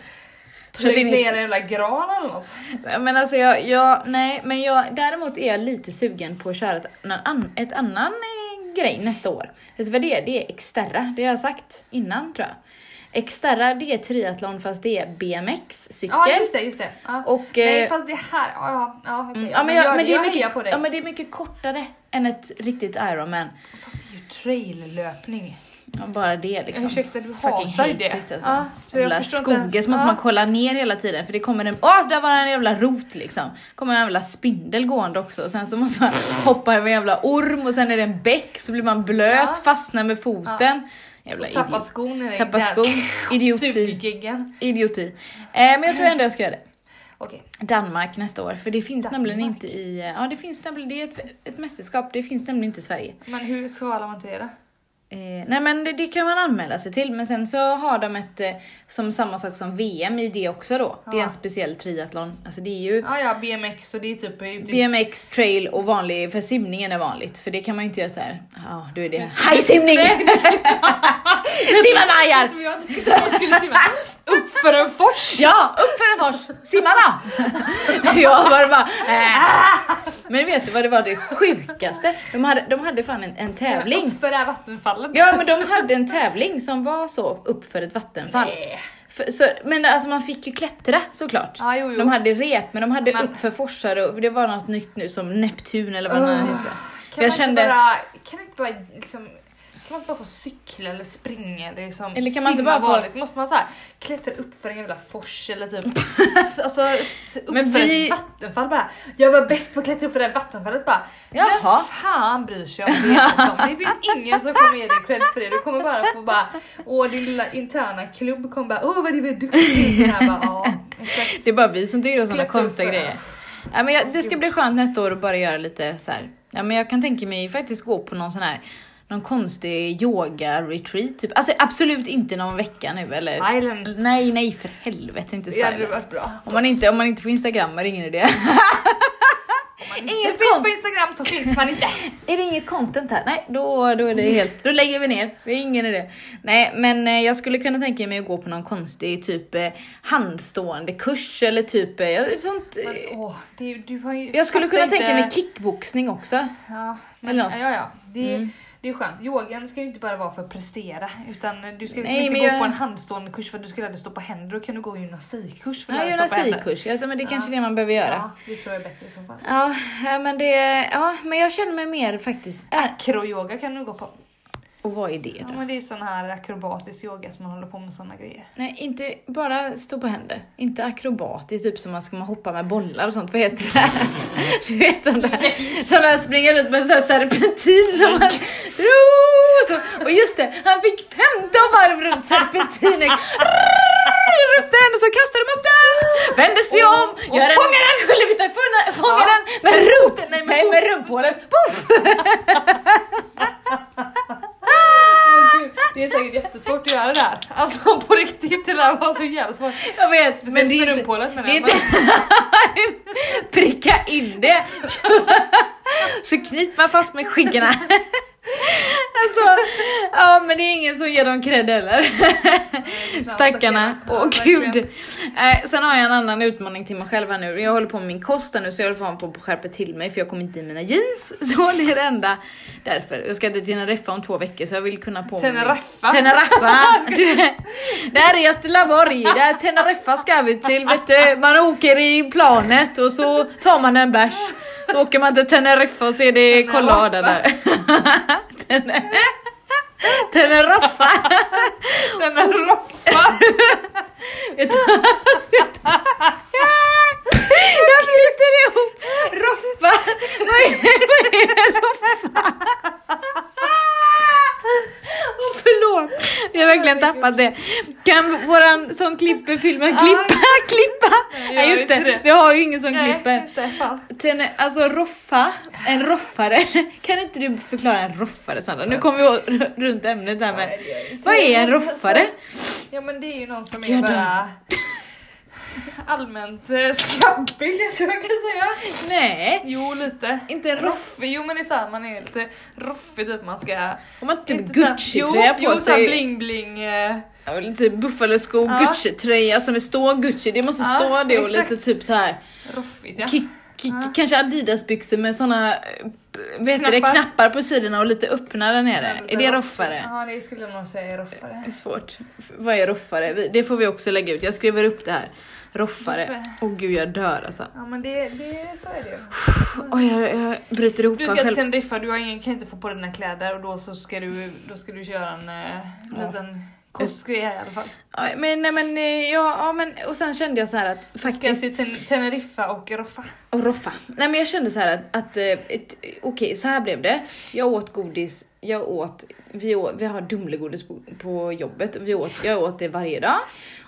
S1: plöjt ner en jävla gran eller något.
S2: Men alltså jag, jag, nej, men jag, däremot är jag lite sugen på att köra ett, någon an, ett annan eh, grej nästa år. Vet du vad det är? Det är Xterra, det har jag sagt innan tror jag. Xterra det är triathlon fast det är BMX-cykel.
S1: Ja just det, just det. Ja.
S2: Och,
S1: Nej
S2: eh,
S1: fast det här, ja, ja, okej.
S2: Mm,
S1: ja,
S2: ja, men, jag, men, det är
S1: jag
S2: mycket,
S1: hejar på dig.
S2: ja, men det är mycket kortare än ett riktigt Ironman.
S1: Fast det är ju traillöpning.
S2: Ja, bara det liksom.
S1: Ursäkta du
S2: Fucking
S1: hatar det.
S2: it, alltså.
S1: Ja, så inte
S2: skogen
S1: ens-
S2: så måste man kolla ner hela tiden för det kommer en, åh där var en jävla rot liksom. kommer en jävla spindel gående också och sen så måste man hoppa över en jävla orm och sen är det en bäck så blir man blöt,
S1: Ja.
S2: fastnar med foten. Jävla
S1: Tappa
S2: idiot.
S1: skon i dig.
S2: Tappa skon, idioti. Idioti. Eh, men jag tror ändå jag ska göra det.
S1: Okej.
S2: Danmark nästa år, för det finns
S1: Danmark.
S2: nämligen inte i, eh, ja det finns nämligen, det är ett, ett mästerskap, det finns nämligen inte i Sverige.
S1: Men hur kvalar man till det då?
S2: Eh, nej men det, det kan man anmäla sig till, men sen så har de ett, eh, som samma sak som VM i det också då. Det är
S1: Ja.
S2: en speciell triathlon, alltså det är ju
S1: Ja, ja, BMX och det är typ... är-
S2: BMX, trail och vanlig, för simningen är vanligt, för det kan man ju inte göra såhär, ja då är det hajsimning! Simma
S1: Jag tänkte att jag skulle simma upp för en fors.
S2: Ja, upp för en fors! Simma då! jag var bara äh. Men vet du vad det var det sjukaste? De hade, de hade fan en, en tävling.
S1: Upp för det här vattenfallet.
S2: Ja men de hade en tävling som var så upp för ett vattenfall.
S1: Nej.
S2: För, så, men alltså man fick ju klättra såklart.
S1: Ja, jo, jo.
S2: De hade rep men de hade
S1: Men-
S2: upp för forsar och det var något nytt nu som Neptun eller vad det
S1: Ugh.
S2: nu heter.
S1: Kan
S2: jag
S1: man
S2: kände-
S1: inte bara, kan inte bara liksom, man inte bara få cykla eller springa eller liksom
S2: Eller kan man inte bara få-
S1: vanligt? Måste man så här klättra upp för en jävla fors eller typ alltså upp
S2: Men
S1: för
S2: vi-
S1: ett vattenfall bara. Jag var bäst på att klättra upp för det här vattenfallet bara.
S2: Jaha.
S1: Vem fan bryr sig om det liksom? Det finns ingen som kommer ge dig cred för det. Du kommer bara få bara, åh din lilla interna klubb kommer bara, åh vad du är duktig. Det här bara, ja, exakt.
S2: Det är bara vi som tycker om sådana konstiga grejer. Ja, men jag, det ska bli skönt nästa år att bara göra lite så här. Ja, men jag kan tänka mig faktiskt gå på någon sån här någon konstig yoga-retreat typ. Alltså absolut inte någon vecka nu eller?
S1: Silent.
S2: Nej, nej för helvete inte
S1: Det hade
S2: silent.
S1: varit bra.
S2: Om man inte, om man inte får instagram är det ingen idé. Inget
S1: finns på Instagram så finns man inte.
S2: Är det inget content här? Nej, då, då är det helt, då lägger vi ner. Det är ingen idé. Nej, men eh, jag skulle kunna tänka mig att gå på någon konstig typ eh, handstående kurs eller typ eh, sånt.
S1: Men, åh, det, du har ju,
S2: Jag skulle kunna tänka mig kickboxning också.
S1: Ja, men,
S2: Eller något.
S1: ja, ja. Det,
S2: Mm.
S1: Det är skönt. Yogan ska ju inte bara vara för att prestera utan du ska liksom
S2: Nej,
S1: inte gå
S2: jag-
S1: på en handstående kurs för att du ska lära dig stå på händer. Då kan du gå en gymnastikkurs för att
S2: Ja,
S1: lära dig stå på händer.
S2: Ja, men det är kanske är det man behöver göra.
S1: Ja, det tror jag är bättre i så fall.
S2: Ja, men det, ja, men jag känner mig mer faktiskt,
S1: Acro-yoga kan du gå på.
S2: Och vad är det
S1: Ja,
S2: då?
S1: men det är sån här akrobatisk yoga som man håller på med såna grejer.
S2: Nej, inte bara stå på händer. Inte akrobatiskt, typ som man ska man hoppa med bollar och sånt. Vad heter det? Du vet de där som där springer runt med en sån här serpentin som man. Och just det, han fick 15 varv runt serpentinen. Upp den och så kastar de upp den. Vänder sig
S1: Och-
S2: om,
S1: och
S2: gör en
S1: fångar
S2: den, kullerbytta, fångar
S1: Ja.
S2: den med roten,
S1: nej, med
S2: med rumphålet.
S1: Det är säkert jättesvårt att göra det där. Alltså på riktigt, det där var så jävla svårt.
S2: Jag vet,
S1: Speciellt
S2: men det är
S1: med
S2: inte...
S1: menar
S2: Det är inte... Pricka in det! Så knyter man fast med skinkorna. Alltså, ja men det är ingen som ger dem cred heller. Stackarna. Åh
S1: verkligen.
S2: gud. Eh, sen har jag en annan utmaning till mig själv här nu. Jag håller på med min kost här nu så jag håller fan på att skärpa till mig för jag kommer inte i mina jeans. Så det är det enda därför. Jag ska till Teneriffa om två veckor så jag vill kunna på mig...
S1: Teneriffa?
S2: Teneriffa! det här är Göteborg, det här Teneriffa ska vi till vet du. Man åker i planet och så tar man en bärs. Så åker man till Teneriffa och så är det kollada där. Tener- Teneriffa!
S1: Den där roffan.
S2: Vet du vad? Jag flyter ihop roffa. Vad är vad är roffa? Förlåt, vi har verkligen tappat det. Kan våran som klipper filmen klippa, klippa?
S1: Nej,
S2: just det, vi har ju ingen som
S1: Nej,
S2: klipper.
S1: just det. Fan.
S2: Till en, alltså roffa, en roffare. Kan inte du förklara en roffare Sandra? Nu kommer vi runt ämnet här
S1: inte.
S2: Vad är en roffare?
S1: Ja men det är ju någon som är bara allmänt eh, skabbig kanske man kan säga.
S2: Nej,
S1: Jo lite.
S2: inte.
S1: Roffig, jo men det är såhär man är lite roffig typ man ska...
S2: Har man typ Gucci-tröja
S1: jo,
S2: på
S1: jo, så här
S2: sig?
S1: bling bling. eh,
S2: Ja, lite buffalosko,
S1: Ja.
S2: Gucci-tröja som det står Gucci, det måste
S1: Ja,
S2: stå det och
S1: exakt.
S2: lite typ så här.
S1: roffigt ja.
S2: Kick,
S1: Ja.
S2: Kanske Adidas-byxor med såna vet knappar. Det,
S1: Knappar.
S2: på sidorna och lite öppna där nere.
S1: Ja,
S2: är det roffare?
S1: Ja det skulle jag nog säga är roffare.
S2: Det är svårt. Vad är roffare? Det får vi också lägga ut. Jag skriver upp det här. Roffare. Åh gud jag dör alltså.
S1: Ja men det, det så är det ju.
S2: Oj jag, jag bryter ihop
S1: Du ska till. Teneriffa, du har ingen, kan inte få på dina kläder och då så ska du, då ska du köra en eh,
S2: Ja.
S1: liten kostgrej här i alla fall.
S2: Ja, men, nej, men, eh, ja, ja, men och sen kände jag så här att
S1: Du ska
S2: faktiskt
S1: till Ten- Teneriffa och Roffa.
S2: Och roffa. Nej men jag kände så här att, att eh, ett- okej så här blev det. Jag åt godis, jag åt, vi, åt, vi har Dumlegodis på, på jobbet, vi åt, jag åt det varje dag.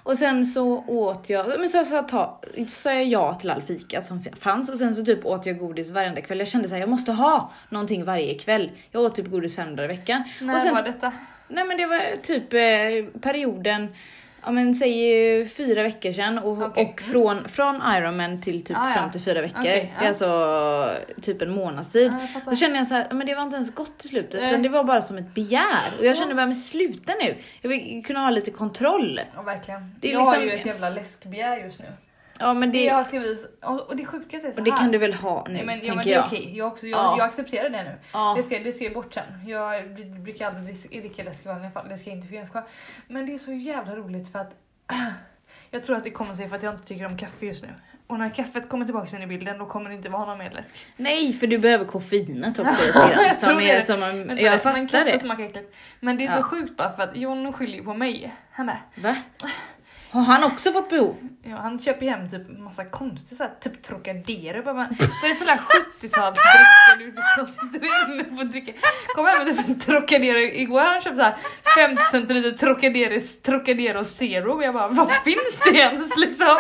S2: Och sen så åt jag, men så sa jag, ta, sa jag ja till all fika som fanns och sen så typ åt jag godis varenda kväll. Jag kände så här, jag måste ha någonting varje kväll. Jag åt typ godis fem dagar i veckan.
S1: När
S2: och sen,
S1: var detta?
S2: Nej men det var typ eh, perioden, ja men säg fyra veckor sedan och,
S1: Okej.
S2: och från, från Ironman till typ
S1: Ah, ja.
S2: fram till fyra veckor.
S1: Okej,
S2: Det är
S1: ja.
S2: alltså typ en månadstid.
S1: Fattar.
S2: Då kände jag så här, men det var inte ens gott till slutet. Utan det var bara som ett begär. Och jag kände bara, men sluta nu. Jag vill kunna ha lite kontroll.
S1: Ja verkligen.
S2: Det är
S1: jag har
S2: liksom-
S1: ju ett jävla läskbegär just nu.
S2: Ja men
S1: Det
S2: det,
S1: jag har skrivit, och, och det sjukaste är så
S2: och det
S1: här.
S2: kan du väl ha nu
S1: Nej, men, ja,
S2: tänker
S1: men det är
S2: jag.
S1: okej, jag, också, jag,
S2: Ja.
S1: jag accepterar det nu.
S2: Ja.
S1: Det, ska, det ska jag bort sen. Jag br- brukar aldrig drick- dricka läsk i vanliga fall, det ska inte finnas kvar. Men det är så jävla roligt för att jag tror att det kommer sig för att jag inte tycker om kaffe just nu. Och när kaffet kommer tillbaka in i bilden då kommer det inte vara någon mer läsk.
S2: Nej för du behöver koffeinet också.
S1: Jag
S2: Som
S1: tror
S2: är,
S1: det.
S2: som, jag
S1: men
S2: fattar
S1: kaffe
S2: det.
S1: smakar. Men det är
S2: Ja.
S1: så sjukt bara för att John skyller ju på mig. Han bara,
S2: Va? Har han också fått behov?
S1: Ja, han köper hem typ massa konstiga såhär, typ Trocadero. Bara, man, vad är det för jävla 70-talsdrycker du liksom sitter inne och dricker? Kom hem med typ en Trocadero igår han köpte såhär 50 centiliter Trocadero, Trocadero Zero och jag bara vad finns det ens liksom?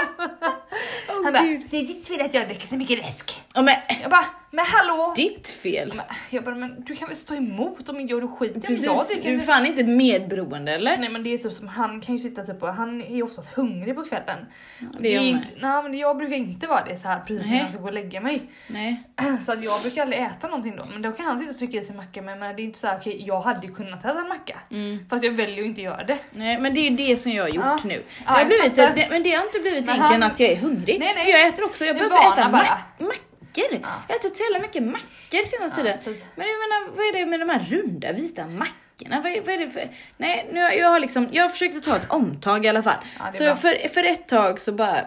S1: han bara det är ditt fel att jag dricker så mycket läsk.
S2: Ja men
S1: Jag bara men hallå?
S2: ditt fel.
S1: Men, jag bara men du kan väl stå emot om gör du skit i
S2: Precis,
S1: jag
S2: du är fan inte medberoende eller?
S1: Nej men det är så som han kan ju sitta typ och han är ju oftast hungrig på kvällen.
S2: det är jag
S1: inte, nej men jag brukar inte vara det så här precis innan jag ska gå och lägga mig.
S2: Nej.
S1: Så att jag brukar aldrig äta någonting då. Men då kan han sitta och trycka i sig macka men, men det är inte så här okej jag hade ju kunnat äta en macka.
S2: Mm.
S1: Fast jag väljer ju inte göra det.
S2: Nej men det är ju det som jag har gjort
S1: Ja.
S2: nu. Det
S1: Ja,
S2: har
S1: jag
S2: blivit,
S1: fattar.
S2: det, men det har inte blivit
S1: Men
S2: egentligen
S1: han-
S2: att jag är hungrig.
S1: Nej, nej.
S2: Jag äter också, jag behöver äta
S1: bara.
S2: ma- mackor.
S1: Ja.
S2: Jag har ätit så jävla mycket mackor senaste
S1: Ja,
S2: tiden.
S1: precis.
S2: Men jag menar, vad är det med de här runda vita mackorna? Vad är, vad är det för... Nej, nu har jag har liksom, jag har försökt att ta ett omtag i alla fall.
S1: Ja,
S2: så
S1: bra.
S2: för, för ett tag så bara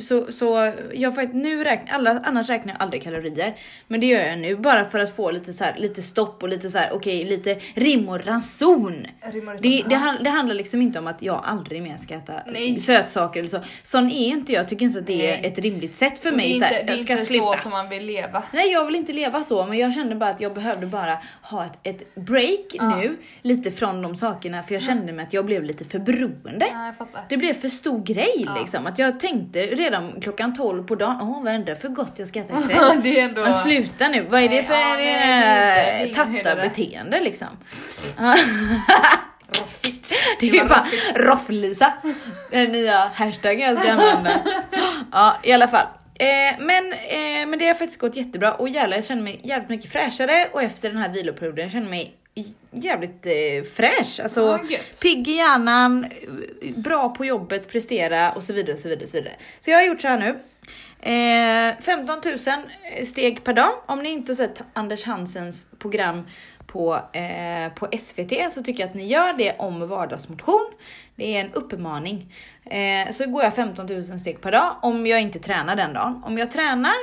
S2: så, så jag får nu räkna, alla, annars räknar jag aldrig kalorier. Men det gör jag nu bara för att få lite så här, lite stopp och lite så här, okej, lite rim och ranson. Det, det, det handlar liksom inte om att jag aldrig mer ska äta
S1: Nej.
S2: sötsaker eller så. Sån är inte jag, tycker inte att det är
S1: Nej.
S2: ett rimligt sätt för mig.
S1: det är
S2: så
S1: inte,
S2: här,
S1: det är inte så som man vill leva.
S2: Nej jag vill inte leva så men jag kände bara att jag behövde bara ha ett, ett break
S1: Ja.
S2: nu lite från de sakerna för jag kände mig att jag blev lite för beroende.
S1: Ja.
S2: Det blev för stor grej
S1: Ja.
S2: liksom. Att jag tänkte redan klockan 12 på dagen, åh vad är det för gott jag ska äta ikväll.
S1: det är ändå...
S2: Men sluta nu, vad är det för
S1: ja, nej, det är det är höjdare.
S2: tatta-beteende liksom?
S1: Roffigt.
S2: Det är
S1: var
S2: ju fan. Roff-Lisa, den nya hashtaggen jag ska använda. Ja i alla fall. Eh, men, eh, men det har faktiskt gått jättebra och jävlar jag känner mig jävligt mycket fräschare och efter den här viloperioden jag känner mig jävligt eh, fräsch. Alltså
S1: gött.
S2: pigg i hjärnan, bra på jobbet, prestera och så vidare och så vidare. Och så, vidare. så jag har gjort så här nu. Eh, 15 000 steg per dag. Om ni inte sett Anders Hansens program på, eh, på SVT så tycker jag att ni gör det om vardagsmotion. Det är en uppmaning. Eh, så går jag 15 000 steg per dag om jag inte tränar den dagen. Om jag tränar,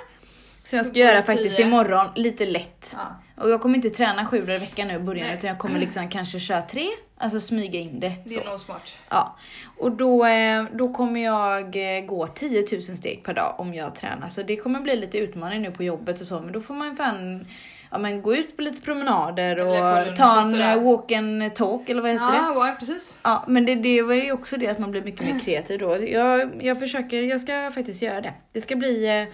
S2: som jag ska göra faktiskt
S1: 10.
S2: imorgon, lite lätt.
S1: Ja.
S2: Och jag kommer inte träna sju dagar i veckan nu i början
S1: Nej.
S2: utan jag kommer liksom kanske köra tre Alltså smyga in det.
S1: Det är nog smart.
S2: Ja, och då, eh, då kommer jag eh, gå 10 000 steg per dag om jag tränar. Så det kommer bli lite utmaning nu på jobbet och så, men då får man fan ja, men gå ut på lite promenader och ta en eh, walk and talk eller vad heter det?
S1: Ja, ja, precis.
S2: Ja, men det, det var ju också det att man blir mycket mer kreativ då. Jag, jag försöker, jag ska faktiskt göra det. Det ska bli,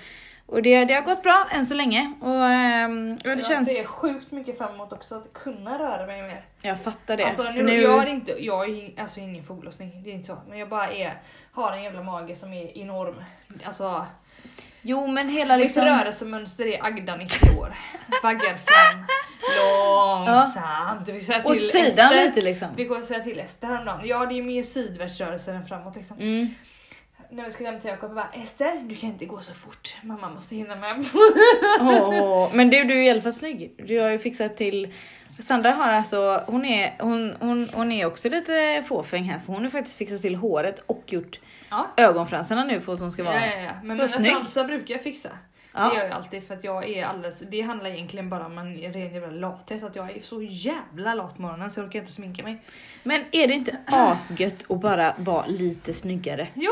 S2: och det, det har gått bra än så länge. Och ehm, ja, det
S1: jag
S2: känns...
S1: ser sjukt mycket fram emot också att kunna röra mig mer.
S2: Jag fattar det.
S1: Alltså, nu,
S2: nu-
S1: Jag är inte, jag är alltså ingen foglossning, det är inte så. Men jag bara är, har en jävla mage som är enorm. Alltså,
S2: Jo men hela
S1: mitt
S2: liksom...
S1: rörelsemönster är Agda 90 år. Vaggar fram långsamt. Vi säger
S2: Åt
S1: till
S2: sidan
S1: Ester-
S2: lite liksom.
S1: Vi går och säga till Ester häromdagen. Ja det är mer sidvärtsrörelser än framåt liksom.
S2: Mm.
S1: När vi skulle hämta Jakob, jag bara Ester du kan inte gå så fort. Mamma måste hinna med.
S2: Åh. Men du, du är i alla fall snygg. Du har ju fixat till Sandra har alltså, hon är, hon, hon, hon är också lite fåfäng här för hon har faktiskt fixat till håret och gjort
S1: Ja.
S2: ögonfransarna nu för att hon ska
S1: Ja,
S2: vara...
S1: ja, ja. Men
S2: Vad
S1: mina
S2: snygg.
S1: fransar brukar jag fixa.
S2: Ja.
S1: Det gör jag alltid för att jag är alldeles, det handlar egentligen bara om en ren jävla lathet. Att jag är så jävla lat på morgonen så jag orkar inte sminka mig.
S2: Men är det inte asgött att bara vara lite snyggare?
S1: Jo!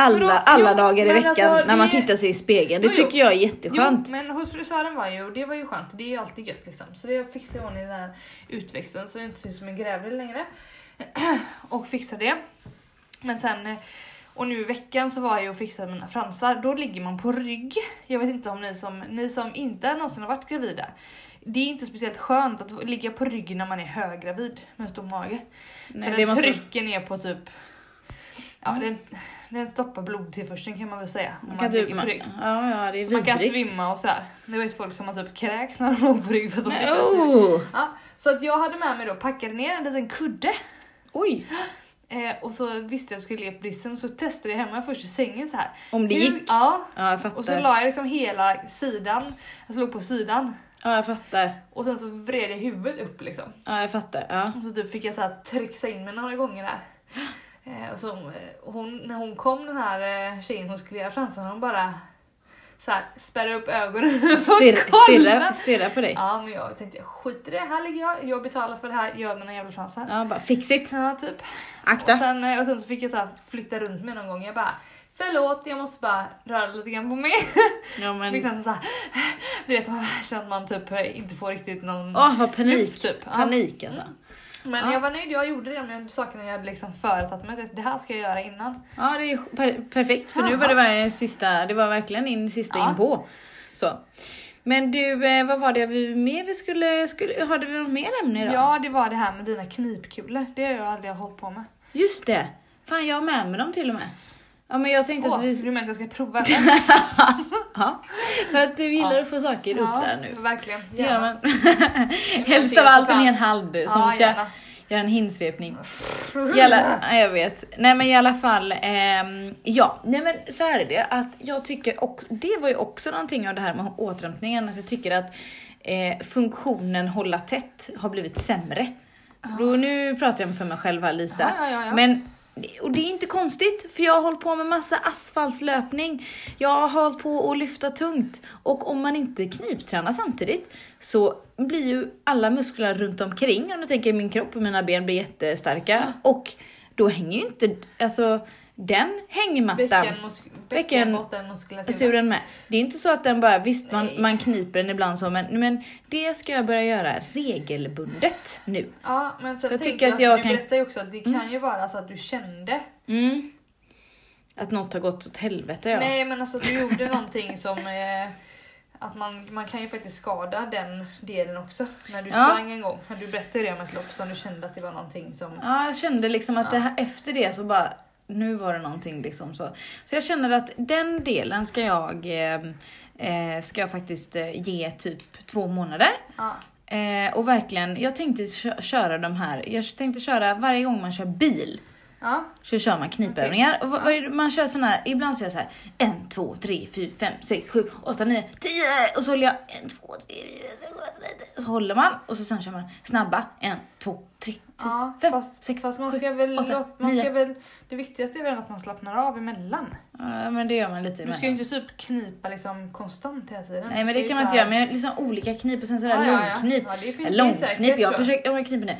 S2: Alla,
S1: Vadå?
S2: alla
S1: Jo,
S2: dagar i veckan
S1: alltså,
S2: när man tittar sig i spegeln. Det
S1: Jo,
S2: tycker jag är jätteskönt.
S1: Jo, men hos frisören var ju, och det var ju skönt, det är ju alltid gött liksom. Så det fixade i den här utväxten så det inte ser ut som en grävling längre. och fixade det. Men sen, eh, och nu i veckan så var jag och fixade mina fransar, då ligger man på rygg. Jag vet inte om ni som, ni som inte någonsin har varit gravida, det är inte speciellt skönt att ligga på rygg när man är höggravid med stor mage.
S2: Nej,
S1: För
S2: det
S1: den
S2: måste-
S1: trycker ner på typ, ja den, den stoppar blodtillförseln kan man väl säga. Om
S2: Man
S1: man,
S2: typ, man, ja, ja, det är
S1: Så man kan svimma och sådär. Det vet folk som har typ kräks när de låg på rygg för att de att-
S2: oh.
S1: ja, Så att jag hade med mig då, packade ner en liten kudde.
S2: Oj,
S1: Eh, och så visste jag att jag skulle le på brissen och så testade jag hemma först i sängen så här.
S2: om det
S1: Hur-
S2: gick.
S1: Ja.
S2: Ja, jag
S1: Och så
S2: fattar.
S1: la jag liksom hela sidan, jag slog på sidan.
S2: Ja, jag fattar.
S1: Och sen så vred jag huvudet upp liksom.
S2: Ja, jag fattar. Ja.
S1: Och så typ fick jag så här trixa in mig några gånger där. Eh, och så, eh, hon, när hon kom den här eh, tjejen som skulle göra fransarna, hon bara så här, spärrade upp ögonen och
S2: Stirra,
S1: kollade.
S2: stirra, stirra på dig.
S1: Ja men jag tänkte skit i det, här ligger jag, jag betalar för det här, gör mina jävla fransar.
S2: Ja, bara fix it.
S1: Ja typ. Och
S2: Akta.
S1: sen, eh, och sen så fick jag så här flytta runt mig någon gång, jag bara Förlåt, jag måste bara röra lite grann på mig.
S2: Ja,
S1: Så fick
S2: men...
S1: nästan så här, du vet man känner att man typ inte får riktigt någon
S2: Åh, vad panik.
S1: luft, typ.
S2: Panik alltså.
S1: Men
S2: Ja.
S1: jag var nöjd, jag gjorde det med sakerna jag hade liksom företagit mig att det här ska jag göra innan.
S2: Ja, det är per perfekt för nu var det var sista, det var verkligen in sista
S1: Ja.
S2: in på. Så. Men du, eh, vad var det vi mer vi skulle, skulle hade vi något mer ämne idag?
S1: Ja, det var det här med dina knipkulor. Det har jag aldrig hållit på med.
S2: Just det! Fan jag har med mig dem till och med. Ja men jag tänkte
S1: Åh,
S2: att vi...
S1: menar att jag ska prova eller?
S2: Ja, för att du gillar
S1: Ja.
S2: att få saker upp där nu.
S1: verkligen.
S2: Gör man.
S1: Jag
S2: Helst av allt en hel halv du som
S1: Ja,
S2: ska
S1: gärna.
S2: göra en hinsvepning. I alla, ja, jag vet. Nej men i alla fall, ehm, ja. Nej men så här är det att jag tycker, och det var ju också någonting av det här med återhämtningen, att jag tycker att eh, funktionen hålla tätt har blivit sämre. Då, nu pratar jag för mig själv här Lisa.
S1: Ja, ja, ja, ja.
S2: Men och det är inte konstigt för jag har hållit på med massa asfaltslöpning. Jag har hållit på att lyfta tungt. Och om man inte kniptränar samtidigt så blir ju alla muskler runt omkring, om du tänker min kropp och mina ben blir jättestarka. Och då hänger ju inte, alltså den hängmattan,
S1: Bäckenbottenmuskulaturen.
S2: Med. Det är inte så att den bara, visst man,
S1: Nej.
S2: man kniper den ibland så men, men det ska jag börja göra regelbundet nu.
S1: Ja, men sen
S2: Jag
S1: tänker
S2: tycker
S1: jag
S2: att jag
S1: du
S2: kan-
S1: berättar ju också att det kan ju vara så att du kände.
S2: Mm. Att något har gått åt helvete ja.
S1: Nej men alltså du gjorde någonting som eh, att man, man kan ju faktiskt skada den delen också. När du
S2: Ja.
S1: sprang en gång. Du berättade ju det om ett lopp som du kände att det var någonting som...
S2: Ja, jag kände liksom att
S1: Ja.
S2: det här, efter det så bara, nu var det någonting liksom så. Så jag känner att den delen ska jag, eh, eh, ska jag faktiskt eh, ge typ två månader.
S1: Ja.
S2: Eh, och verkligen, jag tänkte kö- köra de här, jag tänkte köra varje gång man kör bil.
S1: Ja.
S2: Så kör man knipövningar. Det- man kör såna här, ibland så gör jag så här. En, två, tre, fyra, fem, sex, sju, åtta, nio, tio. Och så håller jag en, två, tre, fyra, sex, sju, åtta, nio, tio. Så håller man och så sen kör man snabba. En, två, tre, fyra,
S1: Ja,
S2: fem,
S1: fast,
S2: sex,
S1: fast man
S2: sju,
S1: ska väl,
S2: åtta,
S1: låt- man
S2: nio.
S1: ska väl, det viktigaste är väl att man slappnar av emellan.
S2: Ja men det gör man lite
S1: Du
S2: emellan.
S1: ska ju inte typ knipa liksom konstant hela tiden.
S2: Nej men
S1: Du
S2: det kan man inte göra, men liksom olika knip och sen sådär
S1: Ja, ja, ja.
S2: långknip.
S1: Ja,
S2: Ja,
S1: är
S2: långknip, jag försöker, jag kniper nu.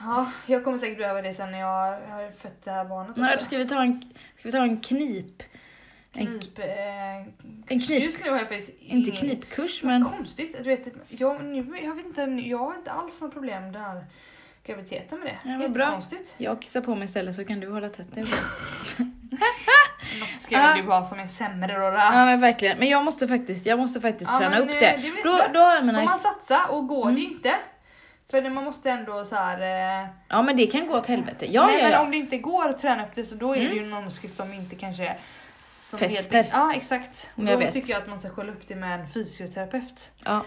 S1: Ja, jag kommer säkert behöva det sen när jag har fött det här barnet.
S2: Nej, då ska vi ta en, ska vi ta en knip. En,
S1: Knip, eh,
S2: en knip,
S1: Just nu har jag faktiskt
S2: inte
S1: ingen-
S2: knipkurs
S1: Men konstigt, du vet, jag, nu, jag vet inte, jag har inte alls några problem här graviditeten med det.
S2: Ja, vad bra.
S1: Jättekonstigt.
S2: jag kissar på mig istället så kan du hålla tätt. Det.
S1: Något ska väl du ha som är sämre då. då.
S2: Ja men verkligen, men jag måste faktiskt, jag måste faktiskt
S1: Ja,
S2: träna
S1: men,
S2: upp
S1: eh,
S2: det.
S1: det är väl
S2: Då, då jag
S1: Får man satsa och går
S2: Mm.
S1: det inte, för det- man måste ändå så här. Eh,
S2: ja men det kan gå åt helvete. Ja
S1: nej,
S2: ja
S1: men
S2: ja.
S1: om det inte går att träna upp det så då är det
S2: Mm.
S1: ju någon muskel som inte kanske som
S2: Fäster.
S1: ja exakt. Och
S2: Jag
S1: då
S2: vet.
S1: tycker jag att man ska kolla upp det med en fysioterapeut
S2: ja.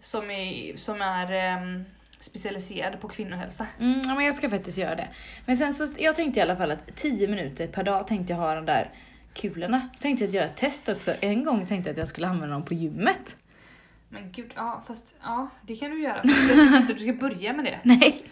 S1: som är, som är ehm, specialiserad på kvinnohälsa.
S2: Mm, ja men jag ska faktiskt göra det. Men sen så, jag tänkte i alla fall att 10 minuter per dag tänkte jag ha de där kulorna. Så tänkte jag att göra ett test också. En gång tänkte jag att jag skulle använda dem på gymmet.
S1: Men gud, ja fast ja det kan du göra. Jag tycker inte du ska börja med det.
S2: Nej.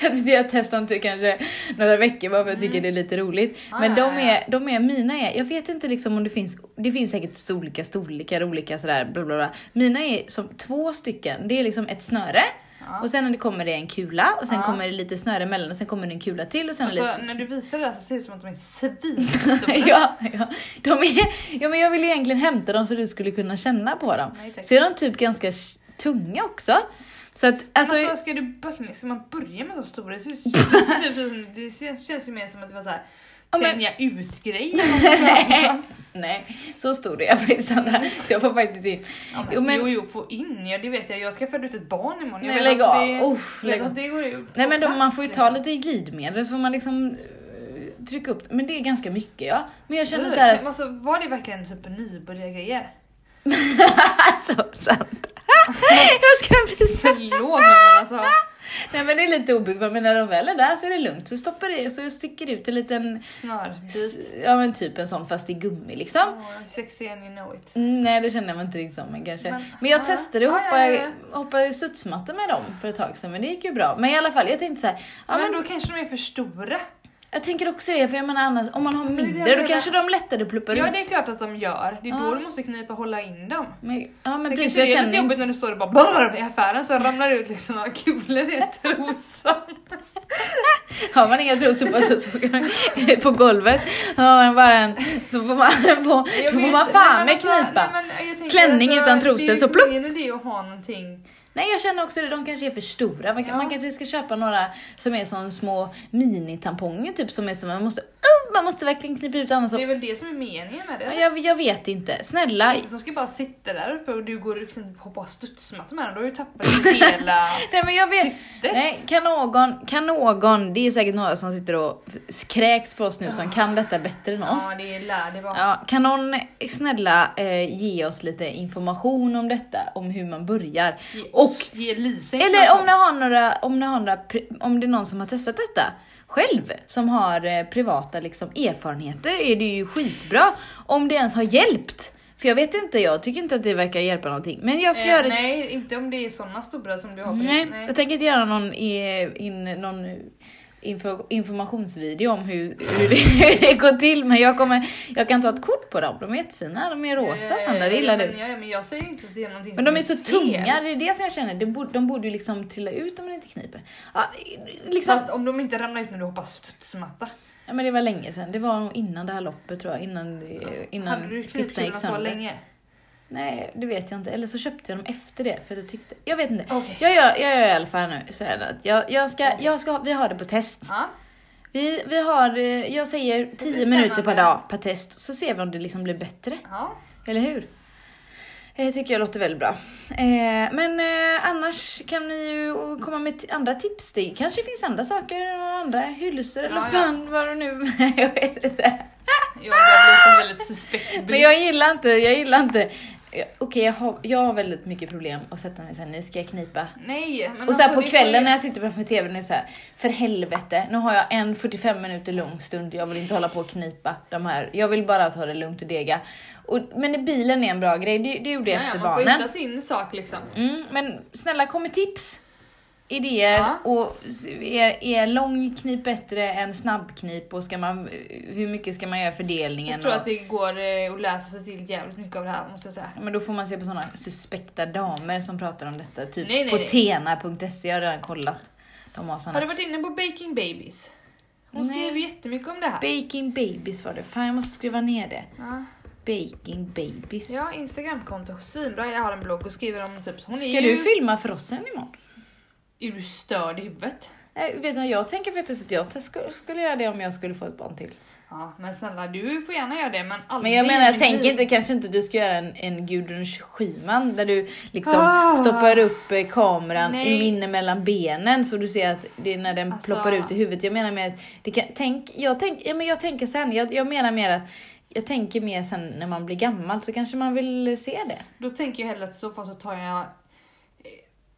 S2: Jag tänkte göra ett test om typ kanske några veckor bara för jag tycker det är lite roligt.
S1: Mm. Ja,
S2: Men de är, de är, mina är, jag vet inte liksom om det finns, det finns säkert olika storlekar, olika sådär bla bla bla. Mina är som två stycken, det är liksom ett snöre
S1: Ja.
S2: och sen när det kommer det en kula och sen
S1: Ja.
S2: kommer det lite snöre emellan och sen kommer det en kula till och sen
S1: Alltså,
S2: lite...
S1: när du visar det här så ser det ut som att de är svinstora.
S2: ja, ja. De är, ja men jag vill ju egentligen hämta dem så du skulle kunna känna på dem.
S1: Nej.
S2: Så är de typ ganska tunga också. Så att alltså,
S1: Alltså, ska, du börja, ska man börja med så stora? Det, ser, det, ser det känns, ju mer som att det var såhär
S2: Ja, men-
S1: tänja ut grej.
S2: nej, så stor är jag faktiskt Anna. Så jag får faktiskt in.
S1: Ja, men,
S2: Jo, men-
S1: Jo jo få in ja det vet jag. Jag ska föda ut ett barn imorgon.
S2: Nej, lägg
S1: att
S2: av.
S1: Det, vet
S2: lägg
S1: att
S2: av.
S1: det går ju
S2: Nej men de, man får ju ta
S1: liksom.
S2: lite glidmedel så får man liksom eh, trycka upp Men det är ganska mycket ja. Men jag känner
S1: Eller,
S2: så här.
S1: men Alltså, var det verkligen typ nybörjargrejer?
S2: alltså sant. jag ska visa.
S1: Förlåt men alltså.
S2: Nej men det är lite obekvämt men när de väl är där så är det lugnt. Så stoppar det så sticker det ut en liten,
S1: Snörbit.
S2: ja men typ en sån fast i gummi liksom.
S1: Oh, sexy and you know it.
S2: Mm, nej det känner jag mig inte riktigt som men kanske. Men,
S1: Men-
S2: jag
S1: ja,
S2: testade att hoppa,
S1: ja, ja.
S2: hoppa studsmatta med dem för ett tag sedan men det gick ju bra. Men i alla fall jag tänkte så här, ja,
S1: men,
S2: men
S1: då kanske de är för stora.
S2: Jag tänker också det för jag menar annars om man har mindre då kanske de lättare pluppar
S1: Ja
S2: ut.
S1: det är klart att de gör. Det är
S2: Ja.
S1: då du måste knipa och hålla in dem.
S2: Men, ja men precis jag
S1: det är
S2: känner
S1: lite jobbigt när du står och bara i affären så ramlar det ut liksom några kulor i trosan.
S2: Har man inga trosor på sig så på golvet har man bara en, så får man, på, då får man fan med
S1: alltså,
S2: knipa.
S1: nej, men
S2: Klänning utan trosor,
S1: Det är
S2: så
S1: liksom
S2: plupp.
S1: ingen idé att ha någonting.
S2: Nej jag känner också det, de kanske är för stora. Man,
S1: Ja.
S2: man kanske ska köpa några som är som små minitamponger typ som är som man måste, oh, man måste verkligen knipa ut annars så.
S1: Det är väl det som är meningen med det.
S2: Jag, jag vet inte, snälla.
S1: De ska bara sitta där uppe och du går och hoppar studsmatta med dem. Då har du tappat hela
S2: Nej men jag vet.
S1: syftet.
S2: Nej, kan någon, kan någon, det är säkert några som sitter och kräks på oss nu som kan detta bättre än oss.
S1: Ja det är lär det vara.
S2: Ja, kan någon snälla eh, ge oss lite information om detta, om hur man börjar?
S1: Ge,
S2: Och,
S1: ge Lisa
S2: eller om ni har några, om ni har några, om det är någon som har testat detta själv, som har eh, privata liksom, erfarenheter, är det ju skitbra. Om det ens har hjälpt. För jag vet inte, jag tycker inte att det verkar hjälpa någonting. Men jag ska
S1: Eh,
S2: göra ett
S1: nej, inte om det är såna stora som du har
S2: Nej,
S1: din.
S2: jag tänker inte göra någon, in, någon info, informationsvideo om hur, hur, det, hur det går till men jag, kommer, jag kan ta ett kort på dem, de är jättefina, de är rosa Sandra, det gillar
S1: men,
S2: du.
S1: ja, ja, men jag säger inte att det är någonting
S2: Men
S1: som
S2: de är så
S1: fel.
S2: tunga, det är det som jag känner, de borde, de borde ju liksom trilla ut om man inte kniper. Ja, liksom,
S1: Fast om de inte ramlar ut när du hoppar studsmatta.
S2: ja, men det var länge sedan, det var nog innan det här loppet tror jag, innan, eh, innan
S1: Hade du
S2: fittan gick
S1: knipkulorna så
S2: sönder.
S1: länge?
S2: Nej, det vet jag inte, eller så köpte jag dem efter det för att jag tyckte, jag vet inte.
S1: Okej.
S2: Jag gör, jag gör i alla fall nu så är det att jag, jag, ska, jag ska, vi har det på test.
S1: Ja.
S2: Vi, vi har, eh, jag säger
S1: blir
S2: 10 minuter per dag per test, så ser vi om det liksom blir bättre.
S1: ja.
S2: Eller hur? Det tycker jag låter väldigt bra. Eh, men eh, annars kan ni ju komma med andra tips. Det kanske finns andra saker, andra hylsor eller
S1: Ja,
S2: vad
S1: ja.
S2: fan vad det nu jag vet inte.
S1: Jag Lisa en väldigt suspekt blick.
S2: Men jag gillar inte, jag gillar inte. Okej jag, har, jag har väldigt mycket problem att sätta mig såhär, nu ska jag knipa.
S1: Nej, men
S2: Och
S1: alltså,
S2: på
S1: det får
S2: kvällen när jag sitter framför tvn är så här, för helvete, nu har jag en 45 minuter lång stund, jag vill inte hålla på och knipa de här, jag vill bara ta det lugnt och dega. Och, men bilen är en bra grej, det, det gjorde jag
S1: Ja, ja,
S2: efter
S1: man får
S2: barnen.
S1: hitta sin sak liksom.
S2: Mm, men snälla kom med tips, idéer
S1: Ja.
S2: och är, är lång knip bättre än snabbknip och ska man, hur mycket ska man göra fördelningen?
S1: Jag tror
S2: och,
S1: att det går eh, att läsa sig till jävligt mycket av det här måste jag säga.
S2: men då får man se på sådana suspekta damer som pratar om detta, typ
S1: Nej, nej,
S2: på tena.se, jag har redan kollat. De har
S1: Har
S2: såna
S1: du varit inne på Baking Babies? Hon
S2: Nej.
S1: ju jättemycket om det här.
S2: Baking babies var det. Fan jag måste skriva ner det.
S1: ja.
S2: Baking babies.
S1: ja, Instagramkonto. Svinbra. Jag har en blogg och skriver om typ... Hon är
S2: Ska
S1: ju...
S2: du filma för oss sen imorgon?
S1: Är du störd i huvudet?
S2: Eh, vet du jag tänker faktiskt att jag skulle, skulle göra det om jag skulle få ett barn till.
S1: Ja, men snälla du får gärna göra det men aldrig
S2: Men jag menar, jag tänker inte kanske inte du ska göra en, en Gudrun Schyman där du liksom
S1: Ah.
S2: stoppar upp eh, kameran
S1: Nej.
S2: i minne mellan benen så du ser att det är när den
S1: Alltså-
S2: ploppar ut i huvudet. Jag menar med att det kan, tänk, jag, tänk, ja, men jag tänker sen, jag, jag menar mer att jag tänker mer sen när man blir gammal så kanske man vill se det.
S1: Då tänker jag hellre att i så fall så tar jag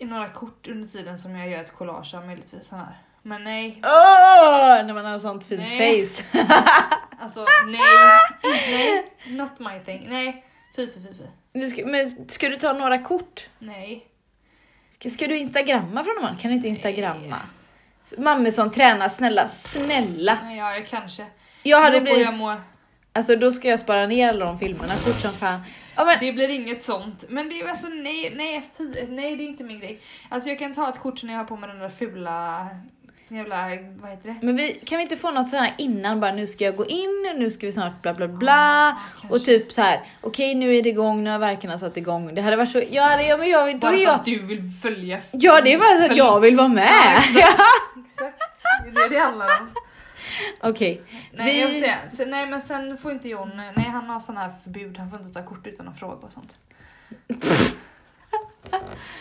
S1: några kort under tiden som jag gör ett collage av möjligtvis här. Men nej,
S2: Åh, när man har sånt fint
S1: Nej.
S2: face.
S1: alltså nej, nej, not my thing. Nej, fy fy fy fy.
S2: Ska, men ska du ta några kort?
S1: Nej.
S2: Ska, ska du instagramma från någon? Kan du inte instagramma? Mammesson träna, snälla, snälla.
S1: Nej, ja, jag kanske.
S2: Jag hade blivit,
S1: jag mår.
S2: alltså då ska jag spara ner alla de filmerna fort som fan. Ja, men,
S1: Det blir inget sånt. Men det är alltså nej, nej, fy, nej det är inte min grej. Alltså jag kan ta ett kort när jag har på mig den där fula jävla, vad heter det?
S2: men vi, kan vi inte få något sånt här innan bara nu ska jag gå in, nu ska vi snart bla bla bla.
S1: Ah,
S2: och typ så här, okej nu är det igång, nu har verkarna satt igång. Det hade varit så, ja det, ja, men jag, då
S1: Bara
S2: är jag,
S1: att du vill följa.
S2: ja det är bara så att jag vill vara med.
S1: Ja, Exakt, det är det det handlar om.
S2: Okej,
S1: Nej, jag vill
S2: vi,
S1: säga, så, nej men sen får inte John, nej han har sån här förbud, han får inte ta kort utan att fråga och sånt. nej,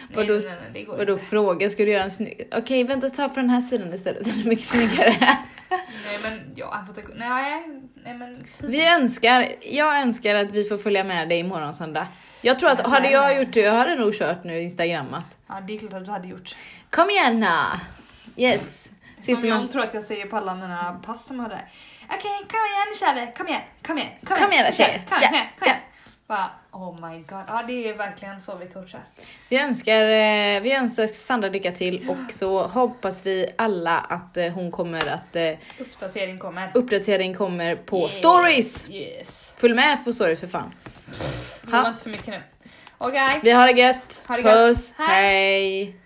S2: Vadå-
S1: nej, nej, nej,
S2: fråga, ska du göra en snygg, okej vänta ta från den här sidan istället, den är mycket snyggare.
S1: Nej men ja, han får ta nej, nej men.
S2: Vi önskar, jag önskar att vi får följa med dig imorgon söndag. Jag tror att
S1: Nej,
S2: hade
S1: nej,
S2: jag
S1: nej.
S2: gjort det, jag hade nog kört nu instagrammat.
S1: Ja det är klart att du hade gjort.
S2: Kom igen na! Yes.
S1: Som
S2: Sitter
S1: John
S2: man,
S1: tror att jag säger på alla mina pass som där. Okej, kom igen kör vi, kom igen, kom igen, kom,
S2: Kom igen,
S1: kör vi,
S2: tjejer.
S1: Kom igen, kom
S2: ja.
S1: igen. Bara, oh my god, ja det är verkligen så vi coachar.
S2: vi, önskar, eh, vi önskar Sandra lycka till och så hoppas vi alla att eh, hon kommer att eh,
S1: Uppdatering kommer.
S2: uppdatering kommer på
S1: Yes,
S2: stories.
S1: Yes.
S2: Följ med på stories för fan.
S1: Var inte för mycket nu. Okej.
S2: Vi har det gött.
S1: Ha det gött.
S2: Puss.
S1: Hej.
S2: Hej.